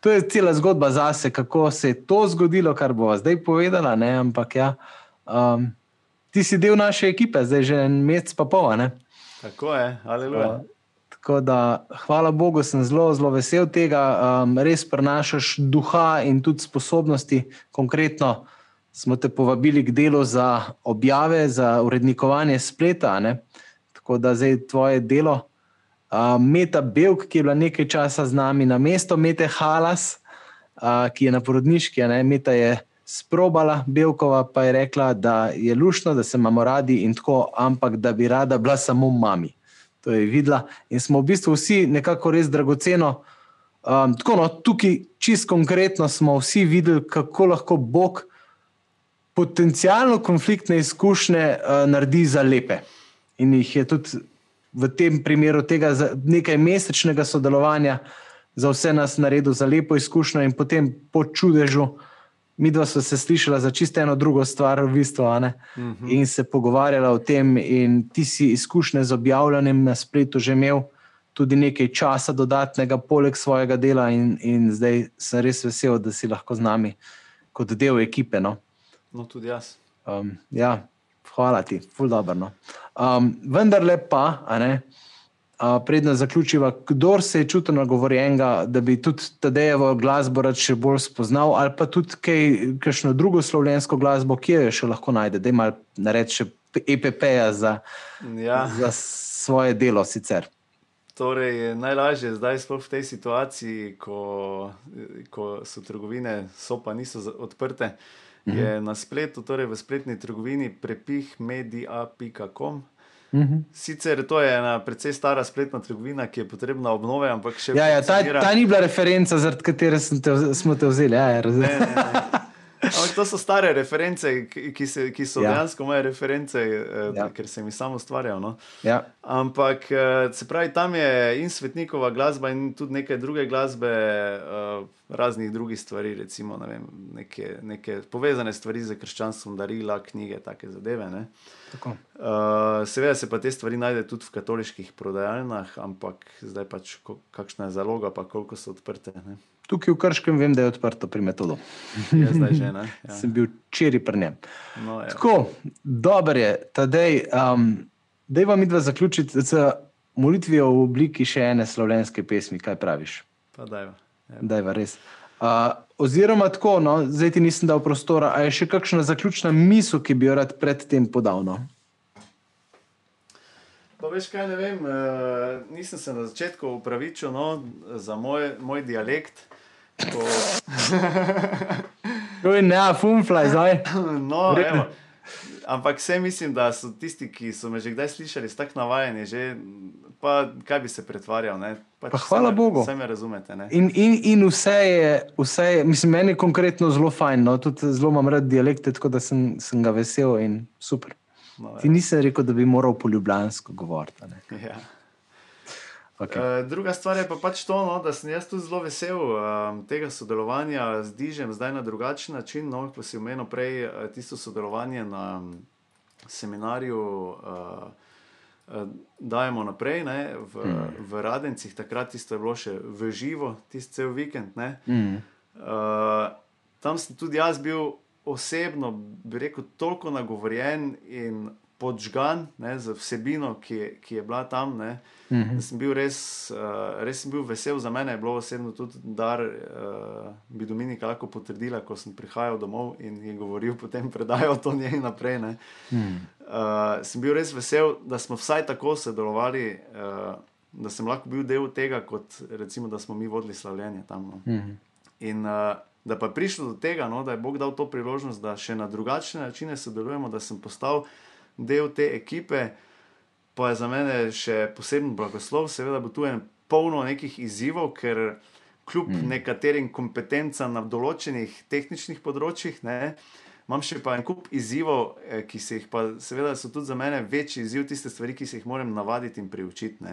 to je cela zgodba zase, kako se je to zgodilo, kar bo zdaj povedala. Ne, ampak ja. Um, Ti si del naše ekipe, zdaj že en mesec, pa pol. Ne? Tako je, ali ne. Tako da, hvala Bogu, sem zelo, zelo vesel tega, um, res prenašaš duha in tudi sposobnosti. Konkretno smo te povabili k delu za objave, za urednikovanje spleta. Ne? Tako da zdaj tvoje delo. Uh, Meta Belk, ki je bila nekaj časa z nami na mesto, Mete Halas, uh, ki je na porodniški, ne? Meta je sprobala, Belkova pa je rekla, da je lušno, da se imamo radi in tako, ampak da bi rada bila samo mami to je videla. In smo v bistvu vsi nekako res dragoceno. Um, tako, no, tukaj, čist konkretno, smo vsi videli, kako lahko Bog potencijalno konfliktne izkušnje uh, naredi za lepe. In jih je tudi v tem primeru tega nekaj mesečnega sodelovanja za vse nas naredil za lepo izkušnjo, in potem po čudežu mi dva sva se slišala za čisto eno drugo stvar, v bistvu, uh -huh. in se pogovarjala o tem. In ti si izkušnje z objavljanjem na spletu že imel tudi nekaj časa dodatnega, poleg svojega dela, in, in zdaj sem res vesel, da si lahko z nami kot del ekipe. No, no tudi jaz. Um, ja, hvala ti, ful dobro. No. Um, vendar lepa, a ne predna zaključiva, kdo se je čutil nagovorjenega, da bi tudi Tadejevo glasbo rad še bolj spoznal, ali pa tudi kaj, kakšno drugo slovensko glasbo, ki jo še lahko najde, da ima reči EPP-ja za, ja. za svoje delo sicer. Torej, najlažje je zdaj, sploh v tej situaciji, ko, ko so trgovine, so pa niso odprte, mhm. je na spletu, torej v spletni trgovini prepih media.com. -hmm. Sicer to je ena precej stara spletna trgovina, ki je potrebna obnove, ampak še vedno. Ja, ja, ta, ta ni bila referenca, zaradi katere te, smo te vzeli. Ja, ja ne, ne, ne. Ampak to so stare reference, ki, se, ki so ja. dejansko moje reference, eh, ja. ker sem jih sam ustvarjal. No? Ja. Ampak eh, se pravi, tam je in svetnikova glasba, in tudi nekaj druge glasbe, eh, raznih drugih stvari, recimo ne vem, neke, neke povezane stvari z krščanstvom, darila, knjige, take zadeve. Uh, seveda se pa te stvari najde tudi v katoliških prodajalnah, ampak zdaj pač kakšna je zaloga, pa koliko so odprte. Ne? Tukaj v Krškem vem, da je odprto pri metodu. Ja, zdaj že ne. [laughs] Ja. Sem bil včeraj pri njem. No, Tako, dober je, tadej, um, da je vam idva zaključiti z molitvijo v obliki še ene slovenske pesmi. Kaj praviš? Pa dajva. Dajva, res. Uh, oziroma, tako, no, zdaj ti nisem dal prostora. A je še kakšna zaključna misel, ki bi jo rad predtem podal? No? Veš kaj, ne vem, uh, nisem se na začetku upravičil no, za moj, moj dialekt. To je ne, fumflaj, zdaj. [laughs] No, Ampak vse mislim, da so tisti, ki so me že kdaj slišali, tako navajeni, že, pa kaj bi se pretvarjal. Pač pa hvala me, Bogu. Vse me razumete. In, in, in vse, je, vse je, mislim, meni je konkretno zelo fajn, no? tudi zelo imam rad dialekte, tako da sem, sem ga vesel in super. No, Ti nisem rekel, da bi moral po ljubljansko govoriti. Ja. Okay. Uh, eh, druga stvar je pa pač to, no, da sem jaz tudi zelo vesel um, tega sodelovanja z Dižem, zdaj na drugačen način. No, ko si omenil prej uh, tisto sodelovanje na um, seminarju, uh, uh, dajemo naprej ne, v, mm. v Radencih, takrat tisto je bilo še v živo, tisti cel vikend. Mm. Uh, tam sem tudi jaz bil osebno, bi rekel, toliko nagovorjen in podžgan ne, z vsebino, ki je, ki je bila tam. Ne, uh mhm. -huh. sem bil res, uh, res sem bil vesel za mene, je bilo osebno tudi dar, uh, bi Dominika lahko potrdila, ko sem prihajal domov in je govoril, [laughs] potem predajal to njej naprej. Uh -huh. uh, sem bil res vesel, da smo vsaj tako sodelovali. Uh, Da sem lahko bil del tega, kot recimo, da smo mi vodili slavljenje tam. No. Uh mhm. -huh. In uh, Da pa je prišlo do tega, no, da je Bog dal to priložnost, da še na drugačne načine sodelujemo, da sem postal del te ekipe, pa je za mene še poseben blagoslov. Seveda bo tu en polno nekih izzivov, ker kljub mm. nekaterim kompetencam na določenih tehničnih področjih, ne, imam še pa en kup izzivov, eh, ki se jih pa, seveda, so tudi za mene večji izziv, tiste stvari, ki se jih moram navaditi in priučiti.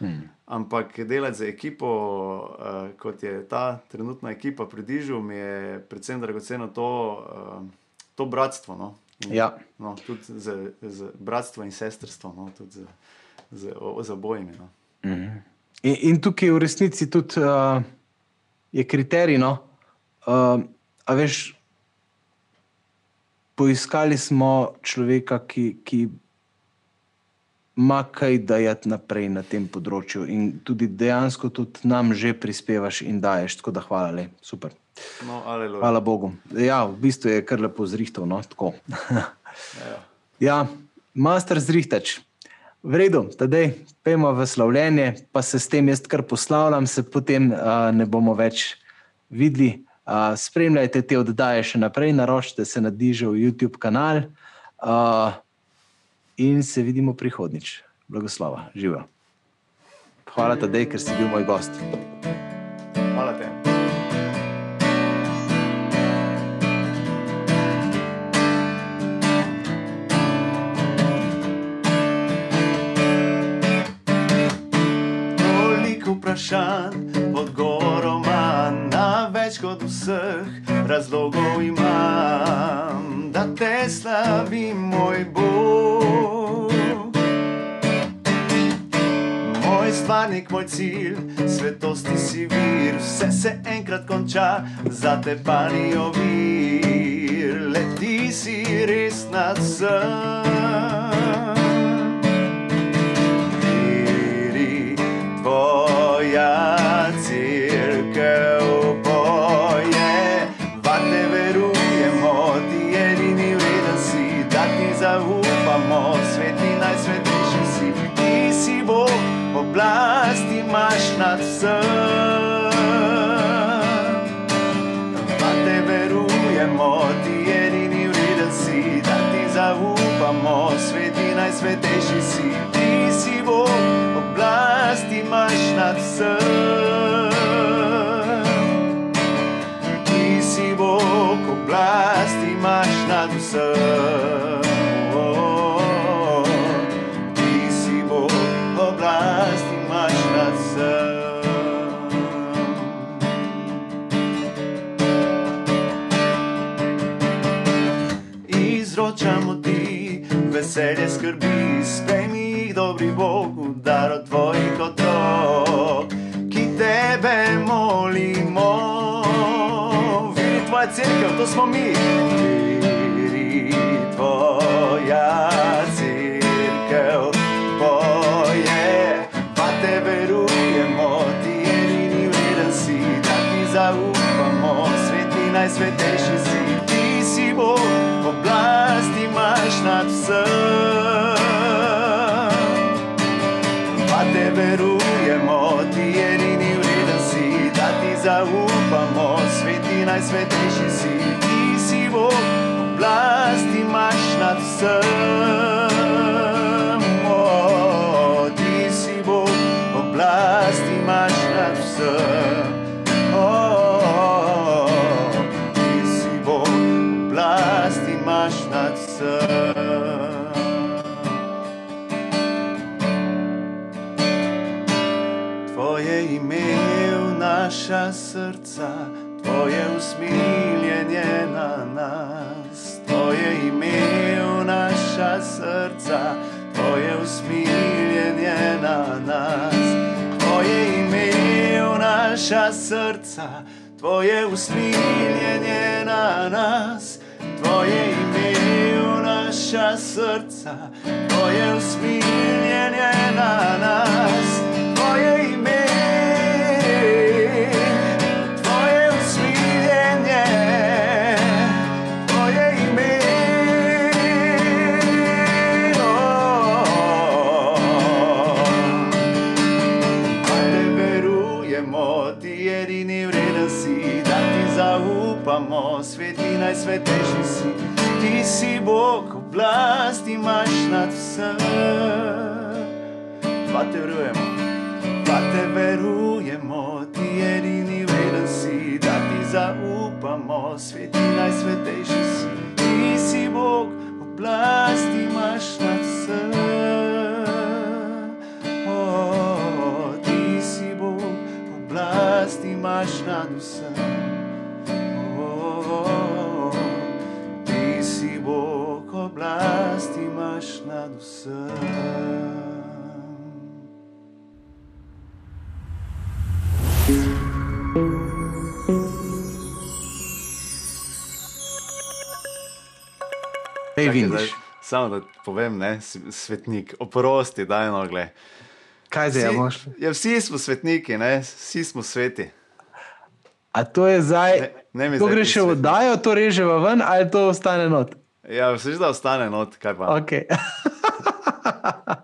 Mm. Ampak delati za ekipo, uh, kot je ta trenutna ekipa pri Dižu, mi je predvsem dragoceno to, uh, to bratstvo. No? In, ja. no, tudi z, z bratstvo in sestrstvo, no? tudi z, z, z obojimi. No? Mm. In, in tukaj v resnici tudi uh, je kriterij. No? Uh, a veš, poiskali smo človeka, ki, ki ima kaj dajati naprej na tem področju, in tudi dejansko tudi nam že prispevaš in daješ. Tako da hvala, le. super. No, hvala Bogu. Ja, v bistvu je kar lepo zrihtov. No? [laughs] ja, ja master zrihtač. V redu, tedaj pojmo v slavljenje, pa se s tem jaz kar poslavljam, se potem uh, ne bomo več videli. Spremljajte te oddaje še naprej, naročite se na Dižo YouTube kanal uh, in se vidimo prihodnič. Blagoslova, živijo. Hvala, tedaj, ker si bil moj gost. Več kot vseh razlogov imam, da te slavim, moj Bog. Moj stvarnik, moj cilj, svetosti si vir, vse se enkrat konča, za te pa ni ovir, leti si res nad vsem. Veselje skrbi, sprejmi jih dobri Bog, dar od tvojih otrok, ki tebe molimo. Viri tvoja crkva, to smo mi. Viri tvoja crkva, poje, pa te verujemo, ti edini vreden si, da ti zaupamo, sveti najsvetejši si, ti si Bog oblast najsvetejši si, ti si Bog, oblast imaš nad vsem. O, ti si Bog, oblast imaš nad vsem. Naša srca, tvoje usmiljenje na nas. Tvoje ime v naša srca, tvoje usmiljenje na nas. Vsem. Pa te verujemo, pa te verujemo, ti edini vreden si, da ti zaupamo, sveti najsvetejši si, ti si Bog, oblasti imaš nad vsem. O, ti si Bog, oblasti imaš nad vsem. Bog, oblasti imaš nad vsem. Ej, Čakaj, vidiš, zdaj, Samo da povem, ne, svetnik, oprosti, daj nogle. kaj zdaj imaš? Ja, vsi smo svetniki, ne? vsi smo sveti. A to je zdaj, Ne- ne mi to zdaj gre ti še v oddajo, to reževa ven ali to ostane not? Ja, vse da ostane not, kaj pa. Okay. [laughs]